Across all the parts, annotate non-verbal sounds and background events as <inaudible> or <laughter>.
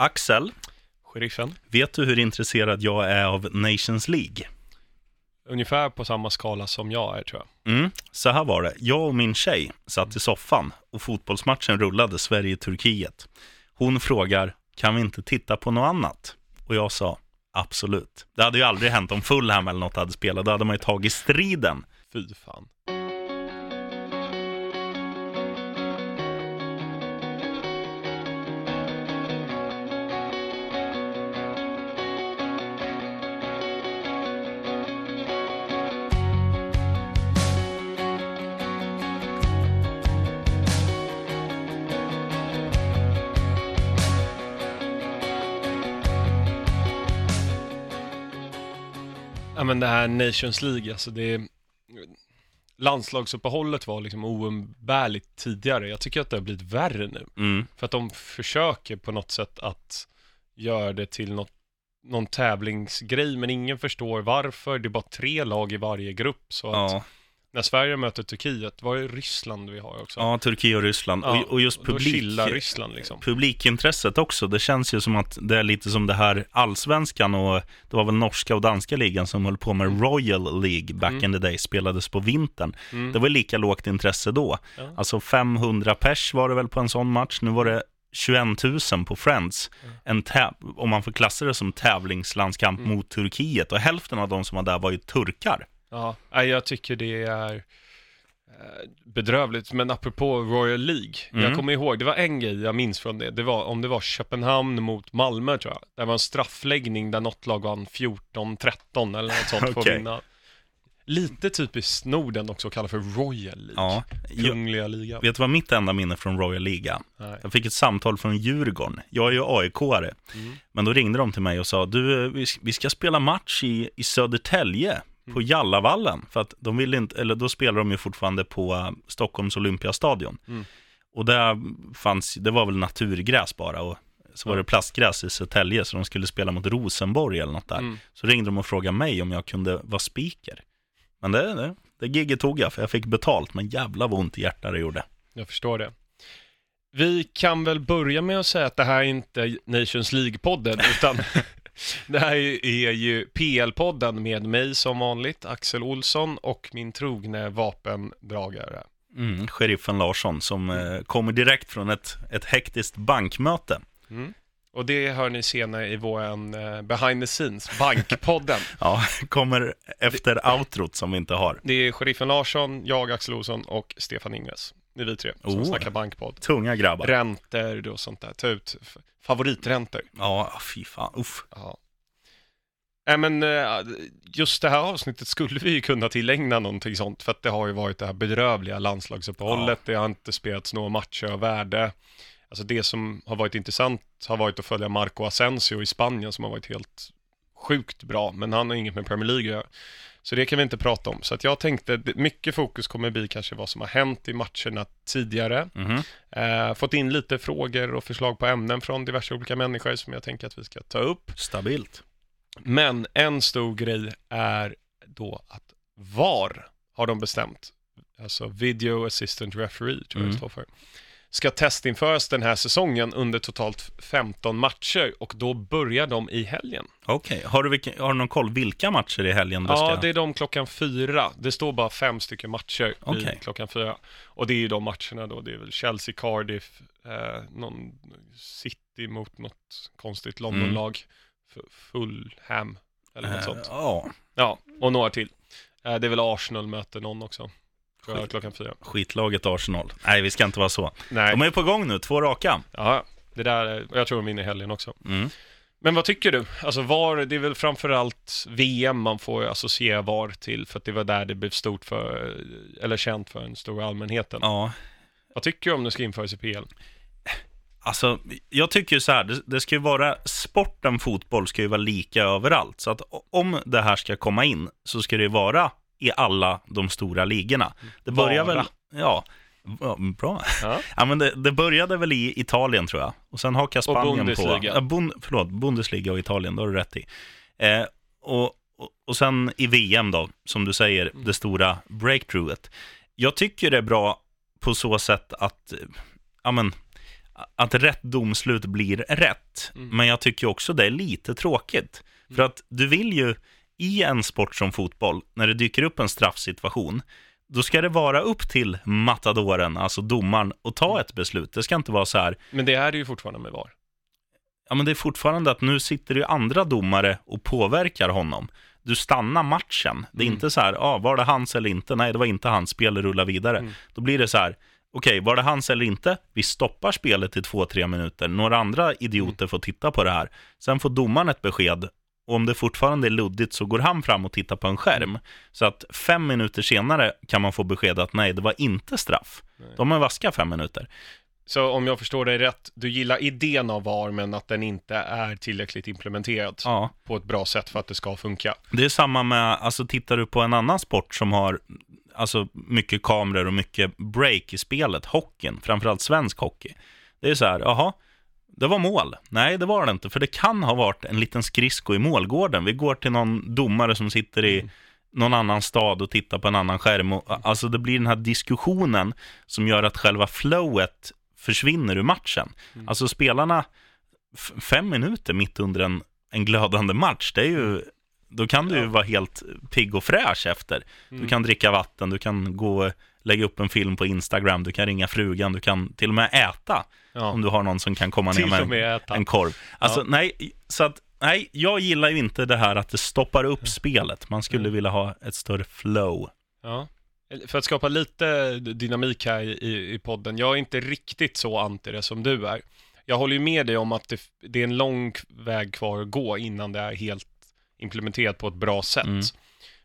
Axel, Sheriffen. vet du hur intresserad jag är av Nations League? Ungefär på samma skala som jag är tror jag. Mm, så här var det. Jag och min tjej satt i soffan och fotbollsmatchen rullade Sverige-Turkiet. Hon frågar, kan vi inte titta på något annat? Och jag sa, absolut. Det hade ju aldrig hänt om Fulham eller något hade spelat. Då hade man ju tagit striden. Fy fan. Men det här Nations League, alltså det Landslagsuppehållet var liksom oumbärligt tidigare. Jag tycker att det har blivit värre nu. Mm. För att de försöker på något sätt att göra det till något, någon tävlingsgrej, men ingen förstår varför. Det är bara tre lag i varje grupp. Så att Ja, när Sverige möter Turkiet, var är Ryssland vi har också? ja, Turkiet och Ryssland. Ja, och, och just publik, Ryssland liksom. publikintresset också. Det känns ju som att det är lite som det här allsvenskan och det var väl norska och danska ligan som höll på med Royal League back Mm. in the day, spelades på vintern. Mm. Det var lika lågt intresse då. Ja. Alltså 500 pers var det väl på en sån match. Nu var det 21 000 på Friends. En om man får klassa det som tävlingslandskamp Mm. mot Turkiet. Och hälften av de som var där var ju turkar. Ja, jag tycker det är eh, bedrövligt. Men apropå Royal League, Mm. jag kommer ihåg, det var en grej jag minns från det. Det var om det var Köpenhamn mot Malmö tror jag. Det var en straffläggning där något lag vann 14-13 eller något sånt för att <laughs> vinna. Lite typiskt Norden också att kalla för Royal League. Ja. Kungliga ligan. vet du vad mitt enda minne från Royal League? Nej. Jag fick ett samtal från Djurgården. Jag är ju AIK-are. Mm. Men då ringde de till mig och sa, du, eh, vi, vi ska spela match i, i Södertälje på Jallavallen. För att de vill inte, eller då spelar de ju fortfarande på eh, Stockholms Olympiastadion. Mm. Och där fanns, det var väl naturgräs bara. Och så var det plastgräs i Södertälje, så de skulle spela mot Rosenborg eller något där. Mm. Så ringde de och frågade mig om jag kunde vara speaker. Men det, det, det gigget tog jag, för jag fick betalt. Men jävla vad ont i hjärtat det gjorde. Jag förstår det. Vi kan väl börja med att säga att det här är inte Nations League-podden, utan <laughs> <laughs> det här är ju PL-podden med mig som vanligt, Axel Olsson och min trogne vapendragare. Mm, sheriffen Larsson som eh, kommer direkt från ett, ett hektiskt bankmöte. Mm. Och det hör ni senare i våran eh, behind the scenes, Bankpodden. <laughs> Ja, kommer efter outrot som vi inte har. Det är sheriffen Larsson, jag, Axel Olsson och Stefan Ingves. Det är vi tre som Oh. snackar bankpodd. Tunga grabbar. Räntor och sånt där, ta ut favoriträntor. Ja, fy fan. Uff. Ja. Nej men eh, just det här avsnittet skulle vi ju kunna tillägna någonting sånt för att det har ju varit det här bedrövliga landslagsuppehållet, det har inte spelats några matcher av värde. Alltså det som har varit intressant har varit att följa Marco Asensio i Spanien som har varit helt sjukt bra, men han har inget med Premier League att göra. Så det kan vi inte prata om. Så att jag tänkte, mycket fokus kommer bli kanske vad som har hänt i matcherna tidigare. Mhm. Eh, fått in lite frågor och förslag på ämnen från diverse olika människor som jag tänker att vi ska ta upp. Stabilt. Men en stor grej är då att VAR har de bestämt, alltså Video Assistant Referee tror jag Mm. det står för, ska testinföras den här säsongen under totalt 15 matcher och då börjar de i helgen. Okej, har, du har du någon koll vilka matcher i helgen det ska... Ja, det är de klockan fyra. Det står bara fem stycken matcher Okej. klockan fyra. Och det är ju de matcherna då, det är väl Chelsea, Cardiff, eh, någon City mot något konstigt Londonlag, F- Fulham eller något Eh, sånt. Ja, Ja, och några till. Eh, Det är väl Arsenal möter någon också. Skit. klockan fyra. skitlaget Arsenal. Nej, vi ska inte vara så. Nej, De är på gång nu, två raka. ja, det där, är- jag tror de vinner i helgen också. Mm. Men vad tycker du? Alltså VAR, det är väl framförallt VM man får associera VAR till, för att det var där det blev stort för, eller känt för den stora allmänheten. Ja, Vad tycker du om det ska införas i PL? Alltså, jag tycker ju så här, det, det ska ju vara, sporten fotboll ska ju vara lika överallt. Så att om det här ska komma in, så ska det ju vara i alla de stora ligorna. Det börjar väl, ja, bra. Ja. Ja, men det, det började väl i Italien tror jag. Och sen hakar Spanien Bundesliga. på. Ja, bund, förlåt, Bundesliga och Italien, det har du rätt i. Eh, och, och, och sen i VM då, som du säger, det stora breakthroughet. Jag tycker det är bra på så sätt att, ja men, att rätt domslut blir rätt. Mm. Men jag tycker också det är lite tråkigt. För att du vill ju, i en sport som fotboll, när det dyker upp en straffsituation, då ska det vara upp till matadoren, alltså domaren, att ta ett beslut. Det ska inte vara så här, Men det är det ju fortfarande med VAR. ja men det är fortfarande att nu sitter det ju andra domare och påverkar honom. Du stannar matchen. Det är Mm. inte så här, ah, var det hans eller inte? Nej, det var inte hans. Spelet rullar vidare. Mm. Då blir det så här, okej, var det hans eller inte? Vi stoppar spelet i två, tre minuter. Några andra idioter Mm. får titta på det här. Sen får domaren ett besked. Och om det fortfarande är luddigt så går han fram och tittar på en skärm. Så att fem minuter senare kan man få besked att nej, det var inte straff. Nej. De är vaska fem minuter. Så om jag förstår dig rätt, du gillar idén av VAR men att den inte är tillräckligt implementerad Ja. på ett bra sätt för att det ska funka. Det är samma med, alltså tittar du på en annan sport som har alltså mycket kameror och mycket break i spelet, hockeyn, framförallt svensk hockey. Det är så här, jaha, det var mål. Nej, det var det inte, för det kan ha varit en liten skridsko i målgården. Vi går till någon domare som sitter i någon annan stad och tittar på en annan skärm. Och, alltså det blir den här diskussionen som gör att själva flowet försvinner ur matchen. Alltså spelarna, fem minuter mitt under en, en glödande match, det är ju, då kan du Ja. vara helt pigg och fräsch efter. Du Mm. kan dricka vatten, du kan gå lägga upp en film på Instagram, du kan ringa frugan, du kan till och med äta Ja. om du har någon som kan komma ner med en, med en korv. Alltså Ja. nej, så att nej, jag gillar ju inte det här att det stoppar upp spelet. Man skulle Mm. vilja ha ett större flow. Ja. För att skapa lite dynamik här i, i podden, jag är inte riktigt så anti det som du är. Jag håller ju med dig om att det, det är en lång väg kvar att gå innan det är helt implementerat på ett bra sätt. Mm.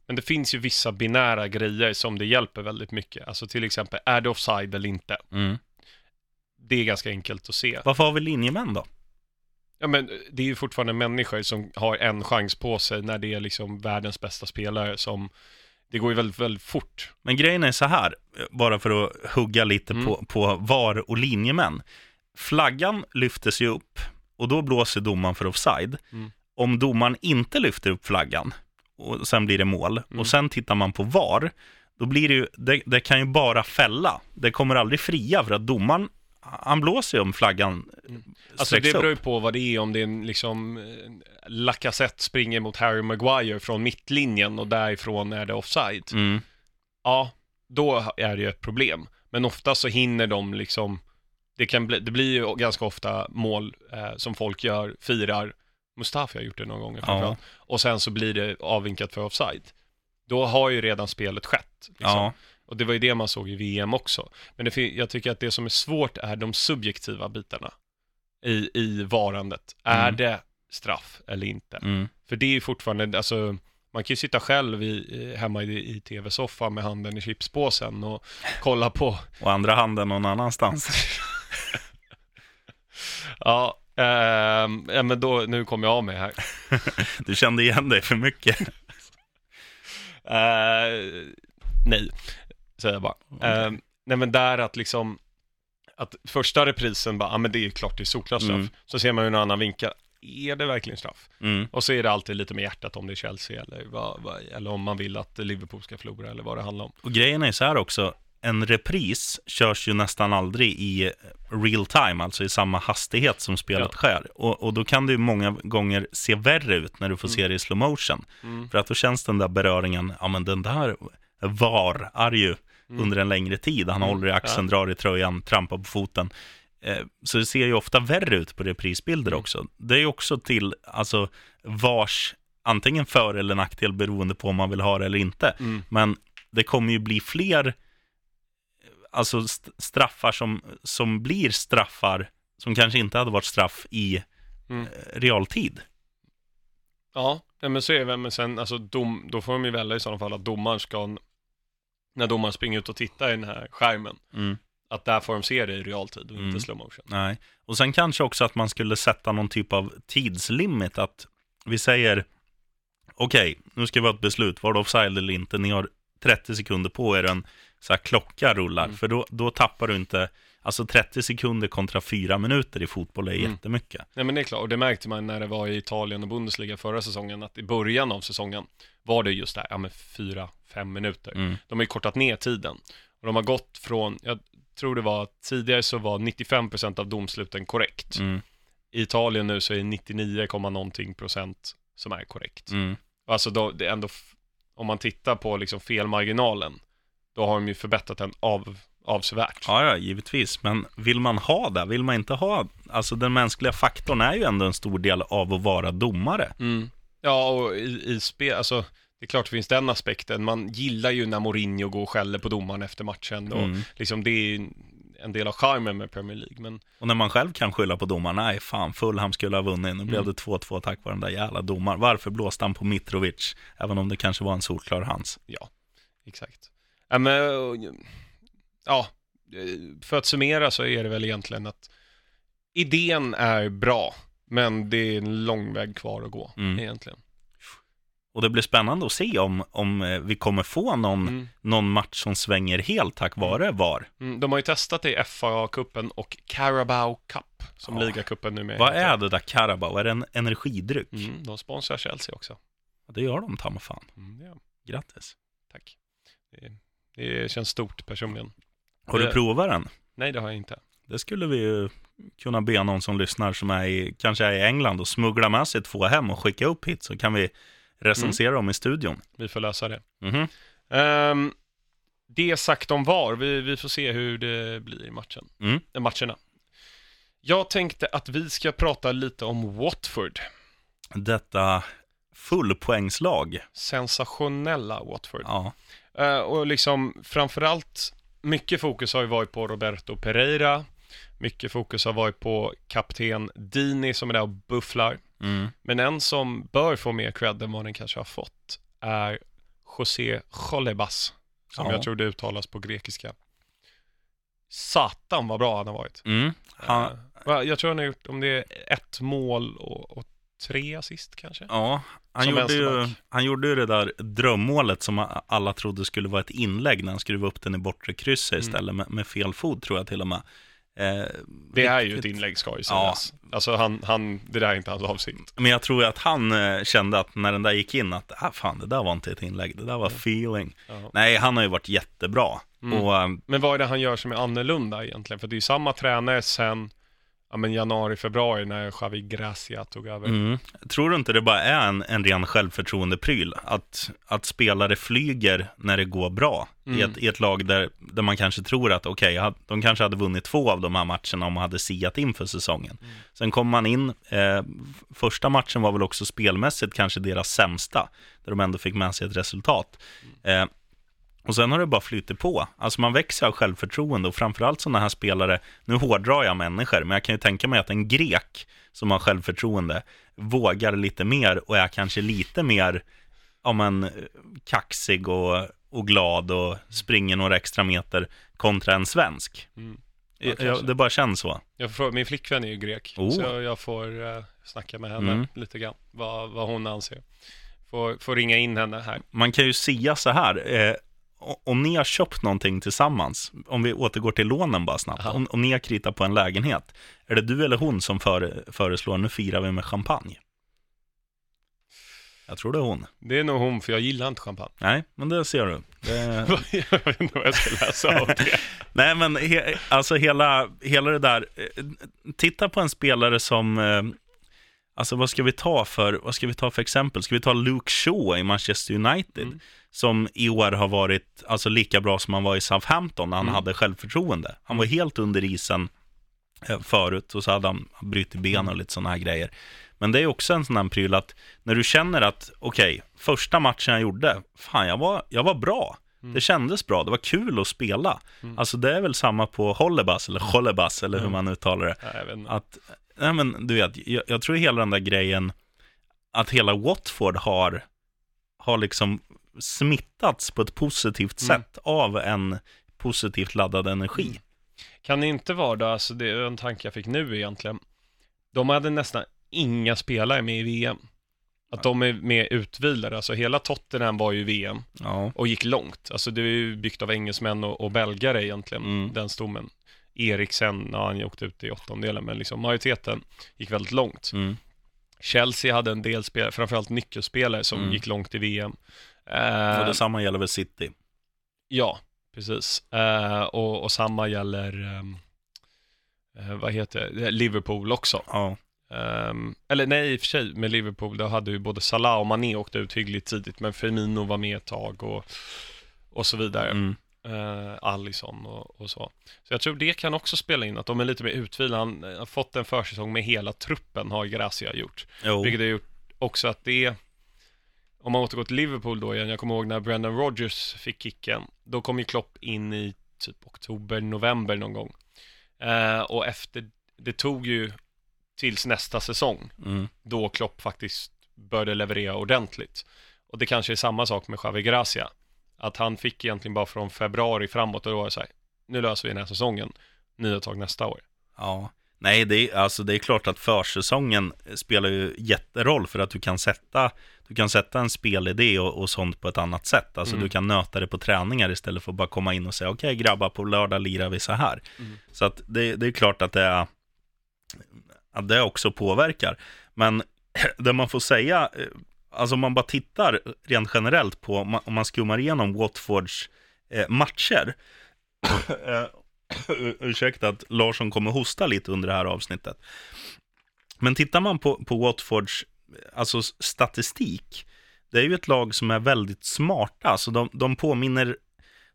Men det finns ju vissa binära grejer som det hjälper väldigt mycket. Alltså till exempel, är det offside eller inte? Mm. Det är ganska enkelt att se. Varför har vi linjemän då? Ja, men det är ju fortfarande människor som har en chans på sig när det är liksom världens bästa spelare som det går ju väldigt, väldigt fort. Men grejen är så här, bara för att hugga lite Mm. på, på VAR och linjemän. Flaggan lyftes ju upp och då blåser domaren för offside. Mm. Om domaren inte lyfter upp flaggan och sen blir det mål Mm. och sen tittar man på VAR, då blir det ju, det, det kan ju bara fälla. Det kommer aldrig fria för att domaren, han blåser ju om flaggan Alltså sträcks det beror ju på vad det är, om det är en liksom eh, Lacazette springer mot Harry Maguire från mittlinjen och därifrån är det offside. Mm. Ja, då är det ju ett problem. Men ofta så hinner de liksom, det, kan bli, det blir ju ganska ofta mål eh, som folk gör, firar. Mustafi har gjort det några gånger framförallt. Och sen så blir det avvinkat för offside. Då har ju redan spelet skett. Liksom. Ja, Och det var ju det man såg i VM också. Men det, jag tycker att det som är svårt är de subjektiva bitarna i, i varandet. Är Mm. det straff eller inte? mm. För det är ju fortfarande, alltså, man kan ju sitta själv i, hemma i, i tv-soffan med handen i chipspåsen och kolla på, och andra handen någon annanstans. <laughs> ja, ja men då, nu kommer jag av mig här. <laughs> Du kände igen dig för mycket. <laughs> Eh, nej, säger jag bara. Eh, nej men där att liksom, att första reprisen bara, ja men det är ju klart det är solklart straff. Mm. Så ser man ju en annan vinkel, är det verkligen straff? Mm. Och så är det alltid lite med hjärtat om det är Chelsea eller, vad, vad, eller om man vill att Liverpool ska förlora eller vad det handlar om. Och grejen är så här också, en repris körs ju nästan aldrig i real time, alltså i samma hastighet som spelet Ja. sker. Och, och då kan det ju många gånger se värre ut när du får Mm. se det i slow motion. Mm. För att då känns den där beröringen, ja men den där var ju Mm. under en längre tid. Han Mm, håller i axeln, drar i tröjan, trampar på foten. Eh, Så det ser ju ofta värre ut på reprisbilder Mm. också. Det är ju också till, alltså, vars antingen för eller nackdel beroende på om man vill ha det eller inte. Mm. Men det kommer ju bli fler alltså st- straffar som, som blir straffar som kanske inte hade varit straff i Mm. eh, realtid. Ja, ja, men så är det, men sen, alltså dom, då får de ju välja i sådana fall att domaren ska, när domaren springer ut och tittar i den här skärmen, Mm. att där får de se det i realtid och Mm. inte slow motion. Nej. Och sen kanske också att man skulle sätta någon typ av tidslimit. Att vi säger, okej, nu ska vi ha ett beslut, var det offside eller inte? Ni har 30 sekunder på er, en så här klocka rullar. Mm. För då, då tappar du inte, alltså 30 sekunder kontra 4 minuter i fotboll är Mm. jättemycket. Nej men det är klart, och det märkte man när det var i Italien och Bundesliga förra säsongen, att i början av säsongen var det just där, ja men fyra, fem minuter. Mm. De har ju kortat ner tiden. Och de har gått från, jag tror det var, tidigare så var 95% av domsluten korrekt. Mm. I Italien nu så är det 99, någonting procent som är korrekt. Mm. Alltså då, det är ändå, om man tittar på liksom felmarginalen, då har de ju förbättrat den av, avsevärt. Ja, ja, givetvis. Men vill man ha det? Vill man inte ha... Alltså den mänskliga faktorn är ju ändå en stor del av att vara domare. Mm. Ja, och i, i spel, alltså det är klart det finns den aspekten. Man gillar ju när Mourinho går och skäller på domaren efter matchen. Och Mm. liksom det är en del av charmen med Premier League. Men Och när man själv kan skylla på domaren, nej fan, Fulham skulle ha vunnit, nu blev Mm. det 2-2 tack vare den där jävla domaren. Varför blåste han på Mitrovic? Även om det kanske var en solklar hans. ja, exakt. Ja, men, ja, för att summera så är det väl egentligen att idén är bra, men det är en lång väg kvar att gå Mm. egentligen. Och det blir spännande att se om, om eh, vi kommer få någon, Mm. någon match som svänger helt tack vare VAR. Mm, de har ju testat det i FA-cupen och Carabao Cup, som Ja. ligacupen numera Vad heter. är det där Carabao? Är det en energidryck? Mm, de sponsrar Chelsea också. Ja, det gör de, ta fan. Mm, ja, Grattis. tack. Det, det känns stort personligen. Har du Det- provat den? Nej, det har jag inte. Det skulle vi ju kunna be någon som lyssnar som är i, kanske är i England och smuggla med sig två hem och skicka upp hit så kan vi recensera dem i studion. Vi får lösa det. Mhm. Ehm, det sagt om VAR, vi, vi får se hur det blir i matchen. Mm. eh, matcherna. Jag tänkte att vi ska prata lite om Watford. Detta fullpoängslag. Sensationella Watford. Ja. Eh, och liksom framförallt, mycket fokus har ju varit på Roberto Pereira. Mycket fokus har varit på kapten Dini som är där och bufflar. Mm. Men en som bör få mer cred än vad den kanske har fått är José Jolebas, som Ja. jag tror det uttalas på grekiska. Satan vad bra han har varit. Mm. Han, Eh, jag tror han har gjort, om det är ett mål och, och tre assist kanske. ja, han Som gjorde, ju, han gjorde ju det där drömmålet som alla trodde skulle vara ett inlägg när han skruvade upp den i bortre krysset Mm. istället med, med fel fot tror jag till och med. Eh, Det är ju ett inlägg ska ju Ja. sägas. Alltså han, han, det där är inte hans avsikt. Men jag tror att han eh, kände att när den där gick in att, ah, fan det där var inte ett inlägg, det där var feeling. Ja. Nej, han har ju varit jättebra. Mm. Och eh, Men vad är det han gör som är annorlunda egentligen? För det är ju samma tränare sen ja, men januari, februari när Javi Gracia tog över. Mm. Tror du inte det bara är en, en ren självförtroendepryl? Att, att spelare flyger när det går bra i, Mm. ett, i ett lag där, där man kanske tror att okej, okay, de kanske hade vunnit två av de här matcherna om man hade siat in för säsongen. Mm. Sen kom man in, eh, första matchen var väl också spelmässigt kanske deras sämsta, där de ändå fick med sig ett resultat. Eh, och sen har det bara flyttat på. Alltså man växer av självförtroende och framförallt sådana här spelare, nu hårdrar jag människor, men jag kan ju tänka mig att en grek som har självförtroende vågar lite mer och är kanske lite mer, ja men, kaxig och, och glad och springer några extra meter kontra en svensk. Mm. Ja, Jag, det bara känns så. Jag får, fråga- min flickvän är ju grek, Oh. så jag, får uh, snacka med henne Mm. lite grann, vad, vad hon anser. Får, får ringa in henne här. Man kan ju sia så här, eh, om ni har köpt någonting tillsammans, om vi återgår till lånen bara snabbt, om, om ni har kritat på en lägenhet, är det du eller hon som före, föreslår, nu firar vi med champagne? Jag tror det är hon. Det är nog hon, för jag gillar inte champagne. Nej, men det ser du. Det... <laughs> jag vet inte vad jag ska läsa av det. <laughs> Nej, men he, alltså hela, hela det där, eh, titta på en spelare som, eh, alltså vad ska vi ta för, vad ska vi ta för exempel? Ska vi ta Luke Shaw i Manchester United? Mm. Som i år har varit alltså, lika bra som han var i Southampton när han Mm. hade självförtroende. Han var helt under isen eh, förut och så hade han brutit ben och lite sådana här grejer. Men det är också en sån här pryl att när du känner att, okej, första matchen jag gjorde, fan jag var, jag var bra. Mm. Det kändes bra, det var kul att spela. Mm. Alltså det är väl samma på Hollebas eller Hollebas eller hur Mm. man uttalar det. Inte. Att, nej men du vet, jag, jag tror hela den där grejen, att hela Watford har, har liksom smittats på ett positivt Mm. sätt av en positivt laddad energi. Mm. Kan det inte vara då, alltså det är en tanke jag fick nu egentligen. De hade nästan inga spelare med i VM. Att de är med utvilade, alltså hela Tottenham var ju VM Ja. och gick långt. Alltså det är ju byggt av engelsmän och, och belgare egentligen, Mm. den stommen. Eriksen, ja, han åkte ut i åttondelen, men liksom majoriteten gick väldigt långt. Mm. Chelsea hade en del spelare, framförallt nyckelspelare som Mm. gick långt i VM. Och Eh, detsamma gäller väl City. ja, Precis. Eh, och, och samma gäller, ehm, eh, vad heter det, Liverpool också. Ja. Ehm, eller nej, i och för sig, med Liverpool, då hade ju både Salah och Mané åkt ut hyggligt tidigt, men Firmino var med ett tag och, och så vidare. Mm. eh, Allison och, och så. Så jag tror det kan också spela in, att de är lite mer utvilade. Han har fått en försäsong med hela truppen, har Gracia gjort. Jo. Vilket har gjort också att det, om man återgår till Liverpool då igen, jag kommer ihåg när Brendan Rodgers fick kicken, då kom ju Klopp in i typ oktober, november någon gång. Eh, och efter, det tog ju tills nästa säsong, Mm. då Klopp faktiskt började leverera ordentligt. Och det kanske är samma sak med Javi Gracia. Att han fick egentligen bara från februari framåt och då var det så här, nu löser vi den här säsongen, nya tag nästa år. Ja. Nej, det är, alltså, det är klart att försäsongen spelar ju jätteroll för att du kan sätta, du kan sätta en spelidé och, och sånt på ett annat sätt. Alltså Mm. du kan nöta det på träningar istället för att bara komma in och säga okej grabbar, på lördag lirar vi så här. Mm. Så att det, det är klart att det, är, att det också påverkar. Men <clears throat> det man får säga, eh, alltså om man bara tittar rent generellt på, om man- om man skummar igenom Watfords eh, matcher, <coughs> eh, <coughs> ursäkta att Larsson kommer hosta lite under det här avsnittet. Men tittar man på, på Watfords alltså statistik, det är ju ett lag som är väldigt smarta. Alltså de, de, påminner,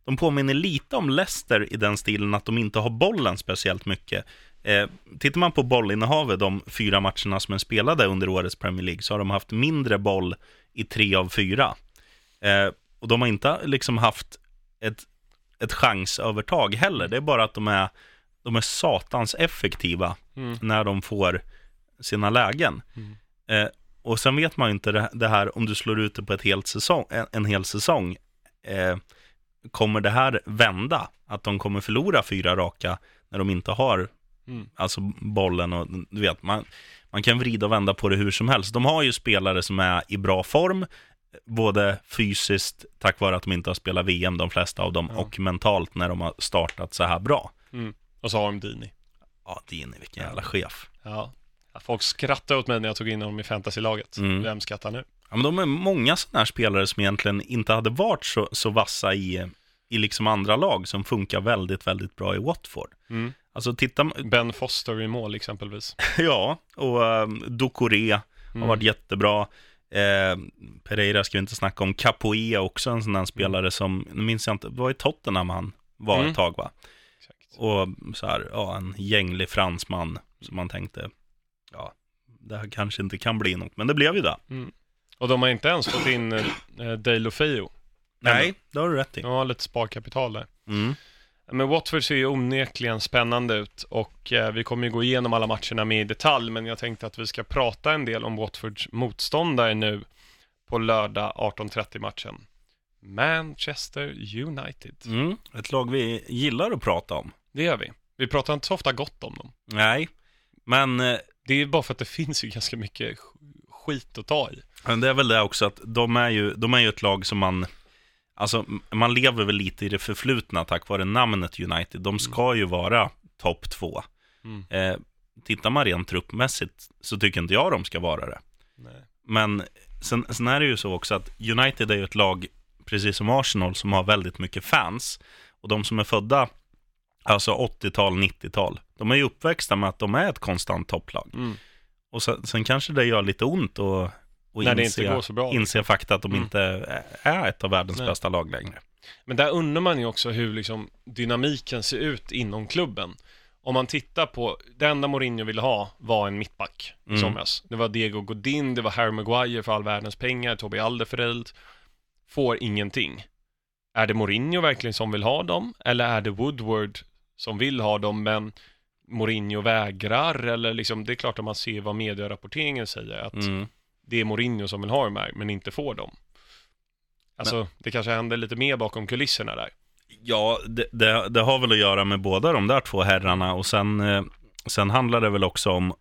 de påminner lite om Leicester i den stilen att de inte har bollen speciellt mycket. Eh, tittar man på bollinnehavet de fyra matcherna som är spelade under årets Premier League så har de haft mindre boll i tre av fyra. Eh, och de har inte liksom haft ett, ett chansövertag heller. Det är bara att de är, de är satans effektiva Mm. när de får sina lägen. Mm. Eh, och sen vet man ju inte det, det här om du slår ut det på ett helt säsong, en, en hel säsong. Eh, kommer det här vända? Att de kommer förlora fyra raka när de inte har Mm. alltså bollen och du vet, man, man kan vrida och vända på det hur som helst. De har ju spelare som är i bra form, både fysiskt tack vare att de inte har spelat VM, de flesta av dem, Ja. och mentalt när de har startat så här bra. Mm. Och så har de Dini. Ja, Dini, vilken jävla chef. Ja. Folk skrattade åt mig när jag tog in honom i fantasylaget. Mm. Vem skrattar nu? Ja, men de är många sådana här spelare som egentligen inte hade varit så, så vassa i, i liksom andra lag som funkar väldigt, väldigt bra i Watford. Mm. Alltså titta, Ben Foster i mål exempelvis. <laughs> ja, och um, Ducoré har Mm. varit jättebra. Eh, Pereira ska vi inte snacka om. Capoe också en sån där spelare som, nu minns jag inte, det var i Tottenham han var Mm. ett tag va? Exakt. Och så här, ja, en gänglig fransman som man tänkte, ja, det här kanske inte kan bli något, men det blev ju det. Och de har inte ens fått in eh, Deulofeu. Nej, det har du rätt i. De har lite sparkapital där. Mm. Men Watford ser ju onekligen spännande ut och eh, vi kommer ju gå igenom alla matcherna mer i detalj, men jag tänkte att vi ska prata en del om Watfords motståndare nu på lördag 18.30-matchen. Manchester United. Mm. Ett lag vi gillar att prata om. Det gör vi. Vi pratar inte så ofta gott om dem. Nej, men eh, Det är bara för att det <laughs> finns ju ganska mycket sk- skit att ta i. men det är väl det också att de är ju, de är ju ett lag som man, alltså man lever väl lite i det förflutna tack vare namnet United. De ska ju vara topp två. Mm. Eh, tittar man rent truppmässigt så tycker inte jag de ska vara det. Nej. Men sen, sen är det ju så också att United är ju ett lag, precis som Arsenal, som har väldigt mycket fans. Och de som är födda, alltså 80-tal, 90-tal, de är ju uppväxta med att de är ett konstant topplag. Mm. Och sen, sen kanske det gör lite ont att och När det inse, inte går så bra. inse fakta att de Mm. inte är ett av världens Nej. bästa lag längre. Men där undrar man ju också hur liksom dynamiken ser ut inom klubben. Om man tittar på, det enda Mourinho ville ha var en mittback i Mm. somras. Det var Diego Godin, det var Harry Maguire för all världens pengar, Toby Alderfereld. Får ingenting. Är det Mourinho verkligen som vill ha dem? Eller är det Woodward som vill ha dem, men Mourinho vägrar? Eller liksom, det är klart att man ser vad medierapporteringen säger, att Mm. Det är Mourinho som vill ha dem här, men inte får dem. Alltså, det kanske händer lite mer bakom kulisserna där. Ja, det, det, det har väl att göra med båda de där två herrarna och sen, eh, sen handlar det väl också om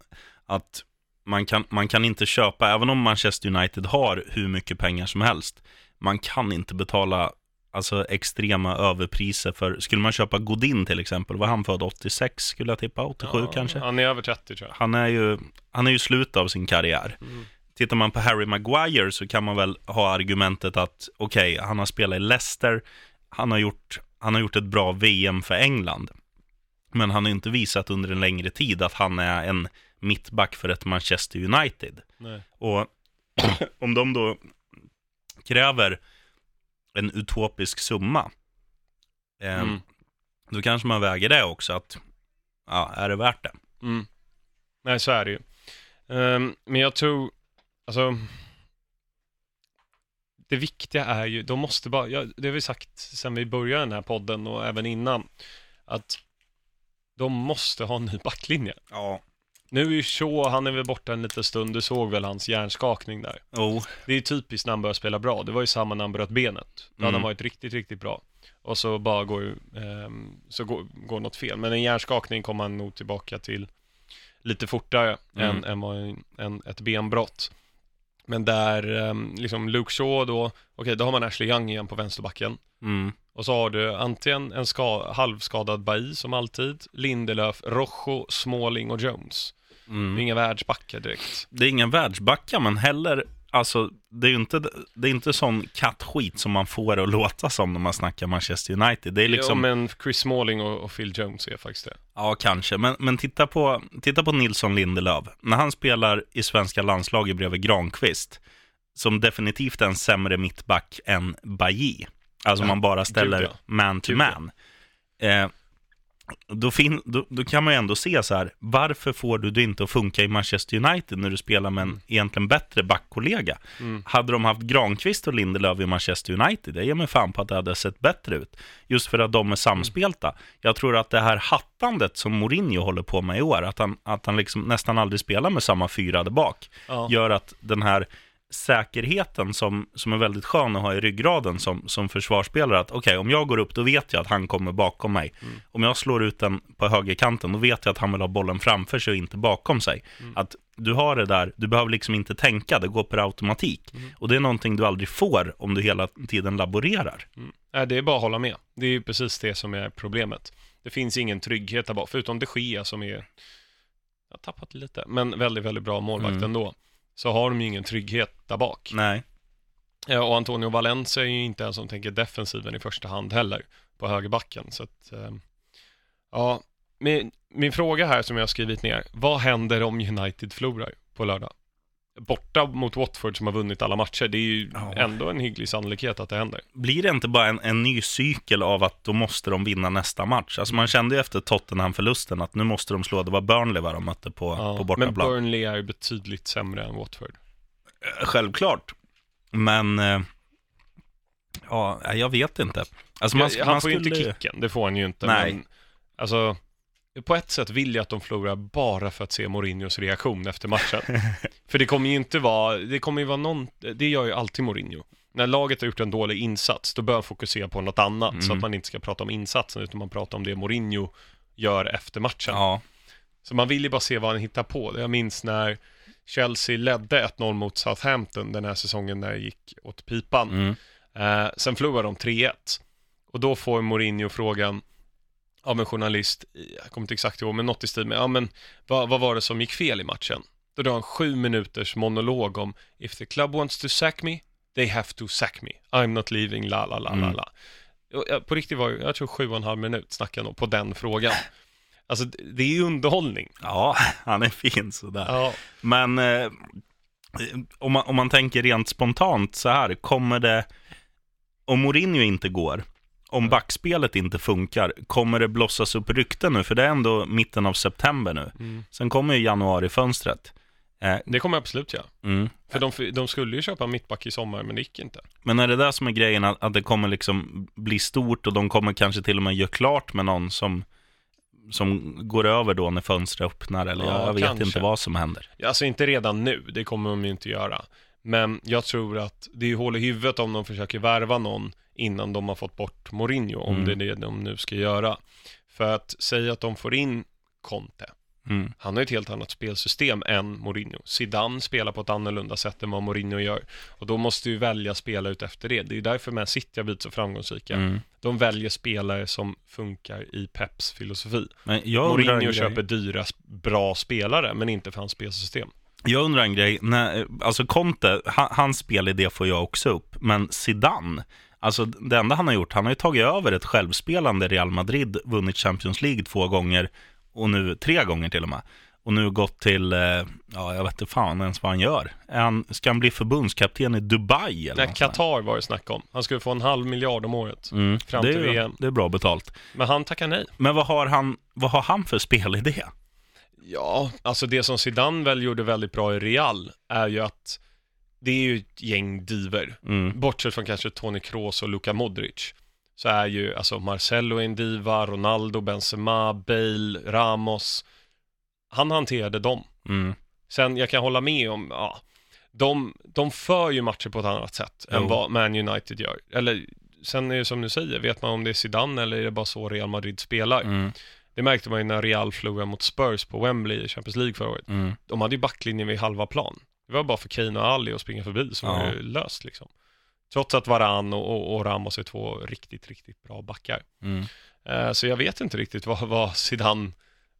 att man kan, man kan inte köpa, även om Manchester United har hur mycket pengar som helst, man kan inte betala alltså extrema överpriser för, skulle man köpa Godin till exempel, var han född 86 skulle jag tippa, 87 Ja, kanske? Han är över 30 tror jag. Han är ju, han är ju slut av sin karriär. Mm. Tittar man på Harry Maguire så kan man väl ha argumentet att okej, han har spelat i Leicester, han har gjort han har gjort ett bra VM för England. Men han har inte visat under en längre tid att han är en mittback för ett Manchester United. Nej. Och <clears throat> om de då kräver en utopisk summa, eh, Mm. då kanske man väger det också, att ja, är det värt det? Mm. Nej, så är det ju. Ehm, men jag tror, alltså, det viktiga är ju, de måste bara, ja, det har vi sagt sedan vi började den här podden och även innan, att de måste ha en ny backlinje. Ja. Nu är ju Shaw, han är väl borta en liten stund, du såg väl hans hjärnskakning där. Oh, Det är ju typiskt när han börjar spela bra, det var ju samma när han bröt benet. Då hade Mm. han varit riktigt, riktigt bra. Och så bara går, ehm, så går, går något fel. Men en hjärnskakning kommer han nog tillbaka till lite fortare Mm. än, än, en, än ett benbrott. Men där, ehm, liksom Luke Shaw då, okej, då har man Ashley Young igen på vänsterbacken. mm, Och så har du antingen en ska, halvskadad Bailly som alltid, Lindelöf, Rojo, Smalling och Jones. Det är mm. inga världsbackar direkt. Det är ingen världsbacka, men heller, alltså, det är ju inte, det är inte sån kattskit som man får att låta som när man snackar Manchester United. Det är liksom, Ja, men Chris Smalling och, och Phil Jones är faktiskt det. Ja, kanske. Men, men titta, på, titta på Nilsson Lindelöf. När han spelar i svenska landslaget bredvid Granqvist, som definitivt är en sämre mittback än Bailly. Alltså Ja, man bara ställer man to man. Eh, då, fin, då, då kan man ju ändå se så här, varför får du det inte att funka i Manchester United när du spelar med en egentligen bättre backkollega? Mm. Hade de haft Granqvist och Lindelöf i Manchester United, det ger mig fan på att det hade sett bättre ut. Just för att de är samspelta. Jag tror att det här hattandet som Mourinho håller på med i år, att han, att han liksom nästan aldrig spelar med samma fyra där bak, Ja. gör att den här säkerheten som, som är väldigt skön att ha i ryggraden som, som försvarsspelare, att okej, om jag går upp då vet jag att han kommer bakom mig. Om jag slår ut den på högerkanten, då vet jag att han vill ha bollen framför sig och inte bakom sig. Att du har det där, du behöver liksom inte tänka, det går per automatik. Och det är någonting du aldrig får om du hela tiden laborerar. Mm. Det är bara att hålla med. Det är ju precis det som är problemet. Det finns ingen trygghet där bak, förutom de Gea som är, jag har tappat lite, men väldigt, väldigt bra målvakt Mm. ändå. Så har de ju ingen trygghet där bak. Nej. Ja, och Antonio Valencia är ju inte en som tänker defensiven i första hand heller, på högerbacken. Så att, eh, ja, min, min fråga här som jag har skrivit ner, vad händer om United förlorar på lördag? Borta mot Watford som har vunnit alla matcher, det är ju Ja. ändå en hygglig sannolikhet att det händer. Blir det inte bara en, en ny cykel av att då måste de vinna nästa match? Alltså man kände ju efter Tottenham-förlusten att nu måste de slå, det var Burnley va de mötte på, på Ja, men bortaplan. Burnley är ju betydligt sämre än Watford. Eh, Självklart. Men, eh, ja, jag vet inte. Alltså man, han man får ju inte skulle- kicken, det får han ju inte. Nej. Men, alltså, på ett sätt vill jag att de förlorar bara för att se Mourinhos reaktion efter matchen. <laughs> för det kommer ju inte vara, det kommer ju vara någon, det gör ju alltid Mourinho. När laget har gjort en dålig insats, då bör han fokusera på något annat. Så Mm. att man inte ska prata om insatsen, utan man pratar om det Mourinho gör efter matchen. Ja, Så man vill ju bara se vad han hittar på. Jag minns när Chelsea ledde 1-0 mot Southampton den här säsongen när det gick åt pipan. mm, Eh, sen förlorar de 3-1. Och då får Mourinho frågan av en journalist, jag kommer inte exakt ihåg, men något i stil med, ja men vad, vad var det som gick fel i matchen? Då drar han sju minuters monolog om, if the club wants to sack me, they have to sack me. I'm not leaving, la la la la Mm. la. På riktigt var jag tror sju och en halv minut snackade han på den frågan. <laughs> Alltså det det är ju underhållning. ja, <laughs> han är fin sådär. Ja. Men eh, om, man, om man tänker rent spontant så här, kommer det, om Mourinho inte går, om backspelet inte funkar, kommer det blossas upp rykten nu? För det är ändå mitten av september nu. Mm. Sen kommer ju januari-fönstret. Eh, Det kommer absolut göra. mm. För de, de skulle ju köpa en mittback i sommar, men det gick inte. Men är det där som är grejen, att, att det kommer liksom bli stort och de kommer kanske till och med göra klart med någon som, som går över då när fönstret öppnar? Eller Ja, jag vet kanske. inte vad som händer. Alltså inte redan nu, det kommer de ju inte göra. Men jag tror att det är hål i huvudet om de försöker värva någon innan de har fått bort Mourinho, om Mm. det är det de nu ska göra. För att säga att de får in Conte, Mm. han har ett helt annat spelsystem än Mourinho. Zidane spelar på ett annorlunda sätt än vad Mourinho gör. Och då måste ju välja spela ut efter det. Det är därför Man City har blivit så framgångsrika. Mm. De väljer spelare som funkar i Peps filosofi. Mourinho köper dyra, bra spelare, men inte för hans spelsystem. Jag undrar en grej, när, alltså Conte, ha- hans spelidé får jag också upp, men Zidane, Alltså det enda han har gjort, han har ju tagit över ett självspelande Real Madrid, vunnit Champions League två gånger och nu tre gånger till och med. Och nu gått till, eh, ja jag vet inte fan ens vad han gör. Han, ska han bli förbundskapten i Dubai eller Nej, Qatar var det snack om. Han skulle få en halv miljard om året. mm. fram det till är, VM. Det är bra betalt. Men han tackar nej. Men vad har han, vad har han för spelidé? Ja, alltså det som Zidane väl gjorde väldigt bra i Real är ju att det är ju ett gäng diver. Mm. Bortsett från kanske Toni Kroos och Luka Modric. Så är ju, alltså Marcelo en diva, Ronaldo, Benzema, Bale, Ramos. Han hanterade dem. Mm. Sen, jag kan hålla med om, ja, de, de för ju matcher på ett annat sätt än Jo. vad Man United gör. Eller, sen är det som du säger, vet man om det är Zidane eller är det bara så Real Madrid spelar? Mm. Det märkte man ju när Real förlorade mot Spurs på Wembley i Champions League förra året. Mm. De hade ju backlinjen vid halva plan. Det var bara för Kane och Ali att springa förbi som Ja. var det löst liksom. Trots att Varan och, och, och Ramos är två riktigt, riktigt bra backar. Mm. Eh, så jag vet inte riktigt vad, <laughs> vad Zidane,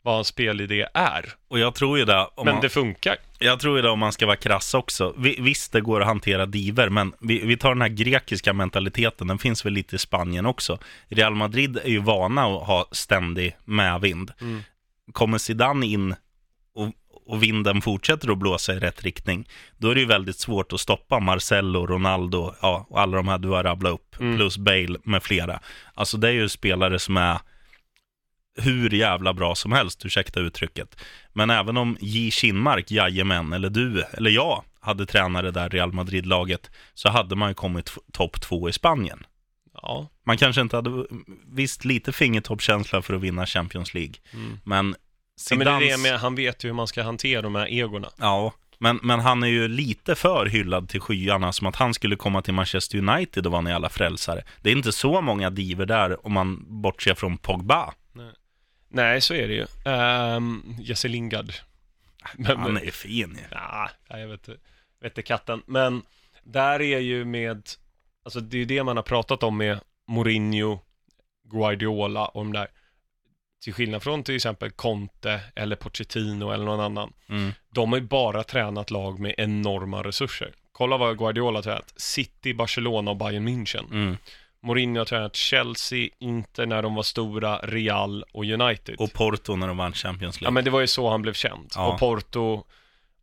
vad hans spelidé är. Och jag tror ju det, Men man, det funkar. jag tror ju det om man ska vara krass också. Vi, visst, det går att hantera diver, men vi, vi tar den här grekiska mentaliteten, den finns väl lite i Spanien också. Real Madrid är ju vana att ha ständig medvind. Mm. Kommer Zidane in och, vinden fortsätter att blåsa i rätt riktning, då är det ju väldigt svårt att stoppa Marcelo, Ronaldo, ja, och alla de här du har rabblat upp, Mm. plus Bale med flera. Alltså det är ju spelare som är hur jävla bra som helst, ursäkta uttrycket. Men även om J. Kinmark, jajamän, eller du, eller jag, hade tränare där Real Madrid-laget, så hade man ju kommit topp två i Spanien. Ja. Man kanske inte hade, visst lite fingertoppskänsla för att vinna Champions League, Mm. men ja men det är det Zidans- med, han vet ju hur man ska hantera de här egorna. Ja, men, men han är ju lite för hyllad till skyarna, som att han skulle komma till Manchester United och vara en jävla frälsare. Det är inte så många diver där om man bortser från Pogba. Nej, så är det ju. Um, Jesse Lingard. Men, Han är ju fin ju. Ja, jag vet, vet inte katten. Men där är ju med, alltså det är det man har pratat om med Mourinho, Guardiola och de där. Till skillnad från till exempel Conte eller Pochettino eller någon annan. Mm. De har ju bara tränat lag med enorma resurser. Kolla vad Guardiola har tränat. City, Barcelona och Bayern München. Mm. Mourinho har tränat Chelsea, Inter när de var stora, Real och United. Och Porto när de vann Champions Ja League. men det var ju så han blev känd. Ja. Och Porto,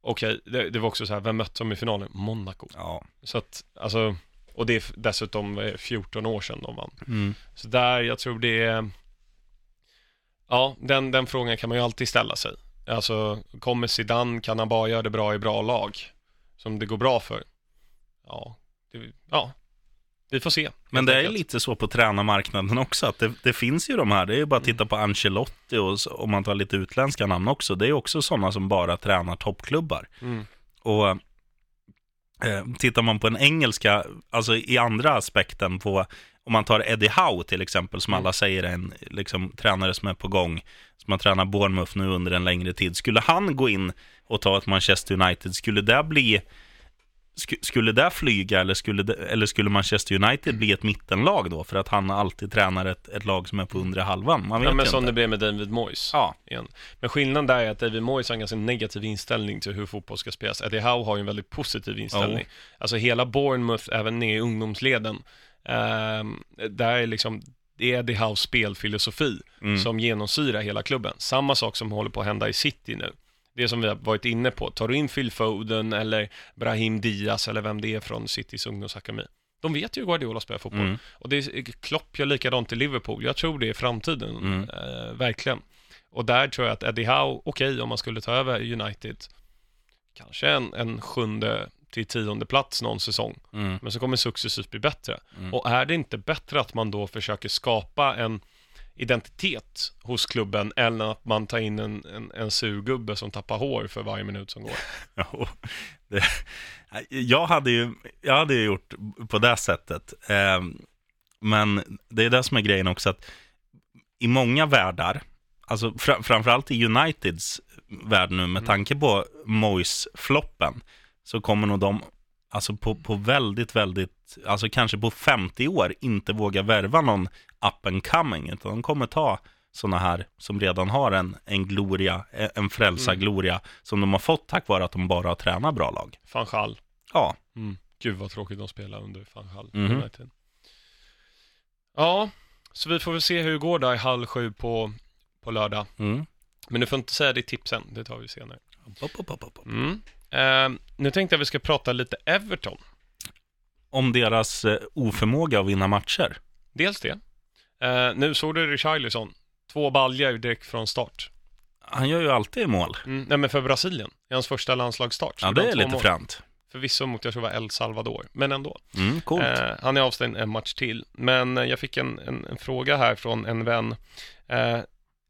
okej, det, det var också så här, vem mötte de i finalen? Monaco. Ja. Så att, alltså, och det är dessutom eh, 14 år sedan de vann. Mm. Så där, jag tror det är, ja, den, den frågan kan man ju alltid ställa sig. Alltså, kommer Zidane, kan han bara göra det bra i bra lag? Som det går bra för? Ja, det, ja, vi får se. Men det är enkelt. lite så på tränarmarknaden också, att det, det finns ju de här, det är ju bara att titta på Ancelotti och om man tar lite utländska namn också, det är också sådana som bara tränar toppklubbar. Mm. Och eh, tittar man på den engelska, alltså i andra aspekten på, om man tar Eddie Howe till exempel, som Mm. alla säger är en liksom, tränare som är på gång, som har tränat Bournemouth nu under en längre tid. Skulle han gå in och ta ett Manchester United, skulle det bli sk- skulle det flyga eller skulle, det, eller skulle Manchester United bli ett mittenlag då? För att han alltid tränar ett, ett lag som är på undre halvan. Man vet Ja, men ju som inte. det blev med David Moyes. Ja, igen. Men skillnaden där är att David Moyes har en ganska negativ inställning till hur fotboll ska spelas. Eddie Howe har ju en väldigt positiv inställning. Alltså hela Bournemouth, även ner i ungdomsleden, där är liksom, det är Eddie Howes spelfilosofi Mm. som genomsyrar hela klubben. Samma sak som håller på att hända i City nu. Det som vi har varit inne på, tar du in Phil Foden eller Brahim Diaz eller vem det är från Citys ungdomsakademi. De vet ju hur Guardiola spelar fotboll. Mm. Och det är, Klopp gör likadant i Liverpool. Jag tror det är framtiden, Mm. eh, verkligen. Och där tror jag att Eddie Howe, okej om man skulle ta över United, kanske en, en sjunde till tionde plats någon säsong. mm, Men så kommer successivt bli bättre. Mm. Och är det inte bättre att man då försöker skapa en identitet hos klubben än att man tar in en, en, en surgubbe som tappar hår för varje minut som går? <laughs> Det, jag, hade ju, jag hade ju gjort på det sättet. Eh, men det är det som är grejen också, att i många världar, alltså fra, framförallt i Uniteds värld nu, med Mm. tanke på Moyes-floppen, så kommer nog de, alltså på, på väldigt, väldigt, alltså kanske på 50 år, inte våga värva någon up and coming, utan de kommer ta sådana här som redan har en, en gloria, en frälsargloria, som de har fått tack vare att de bara har tränat bra lag. Van Gaal. Ja, Mm. Gud vad tråkigt de spelar under Mhm. United. Ja, så vi får väl se hur det går där i halv sju på, på lördag. Mm. Men du får inte säga ditt tips än, det tar vi senare. Pop, pop, pop, Eh, nu tänkte jag vi ska prata lite Everton. Om deras eh, oförmåga att vinna matcher. Dels det. Eh, nu såg du Richarlison. Två baljor direkt från start. Han gör ju alltid mål. Mm, nej men för Brasilien, i hans första landslagsstart. Ja, det är lite mål. fränt. Förvisso mot, jag tror det var El Salvador, men ändå. Mm, coolt. Eh, han är avstängd en match till. Men eh, jag fick en, en, en fråga här från en vän. Eh,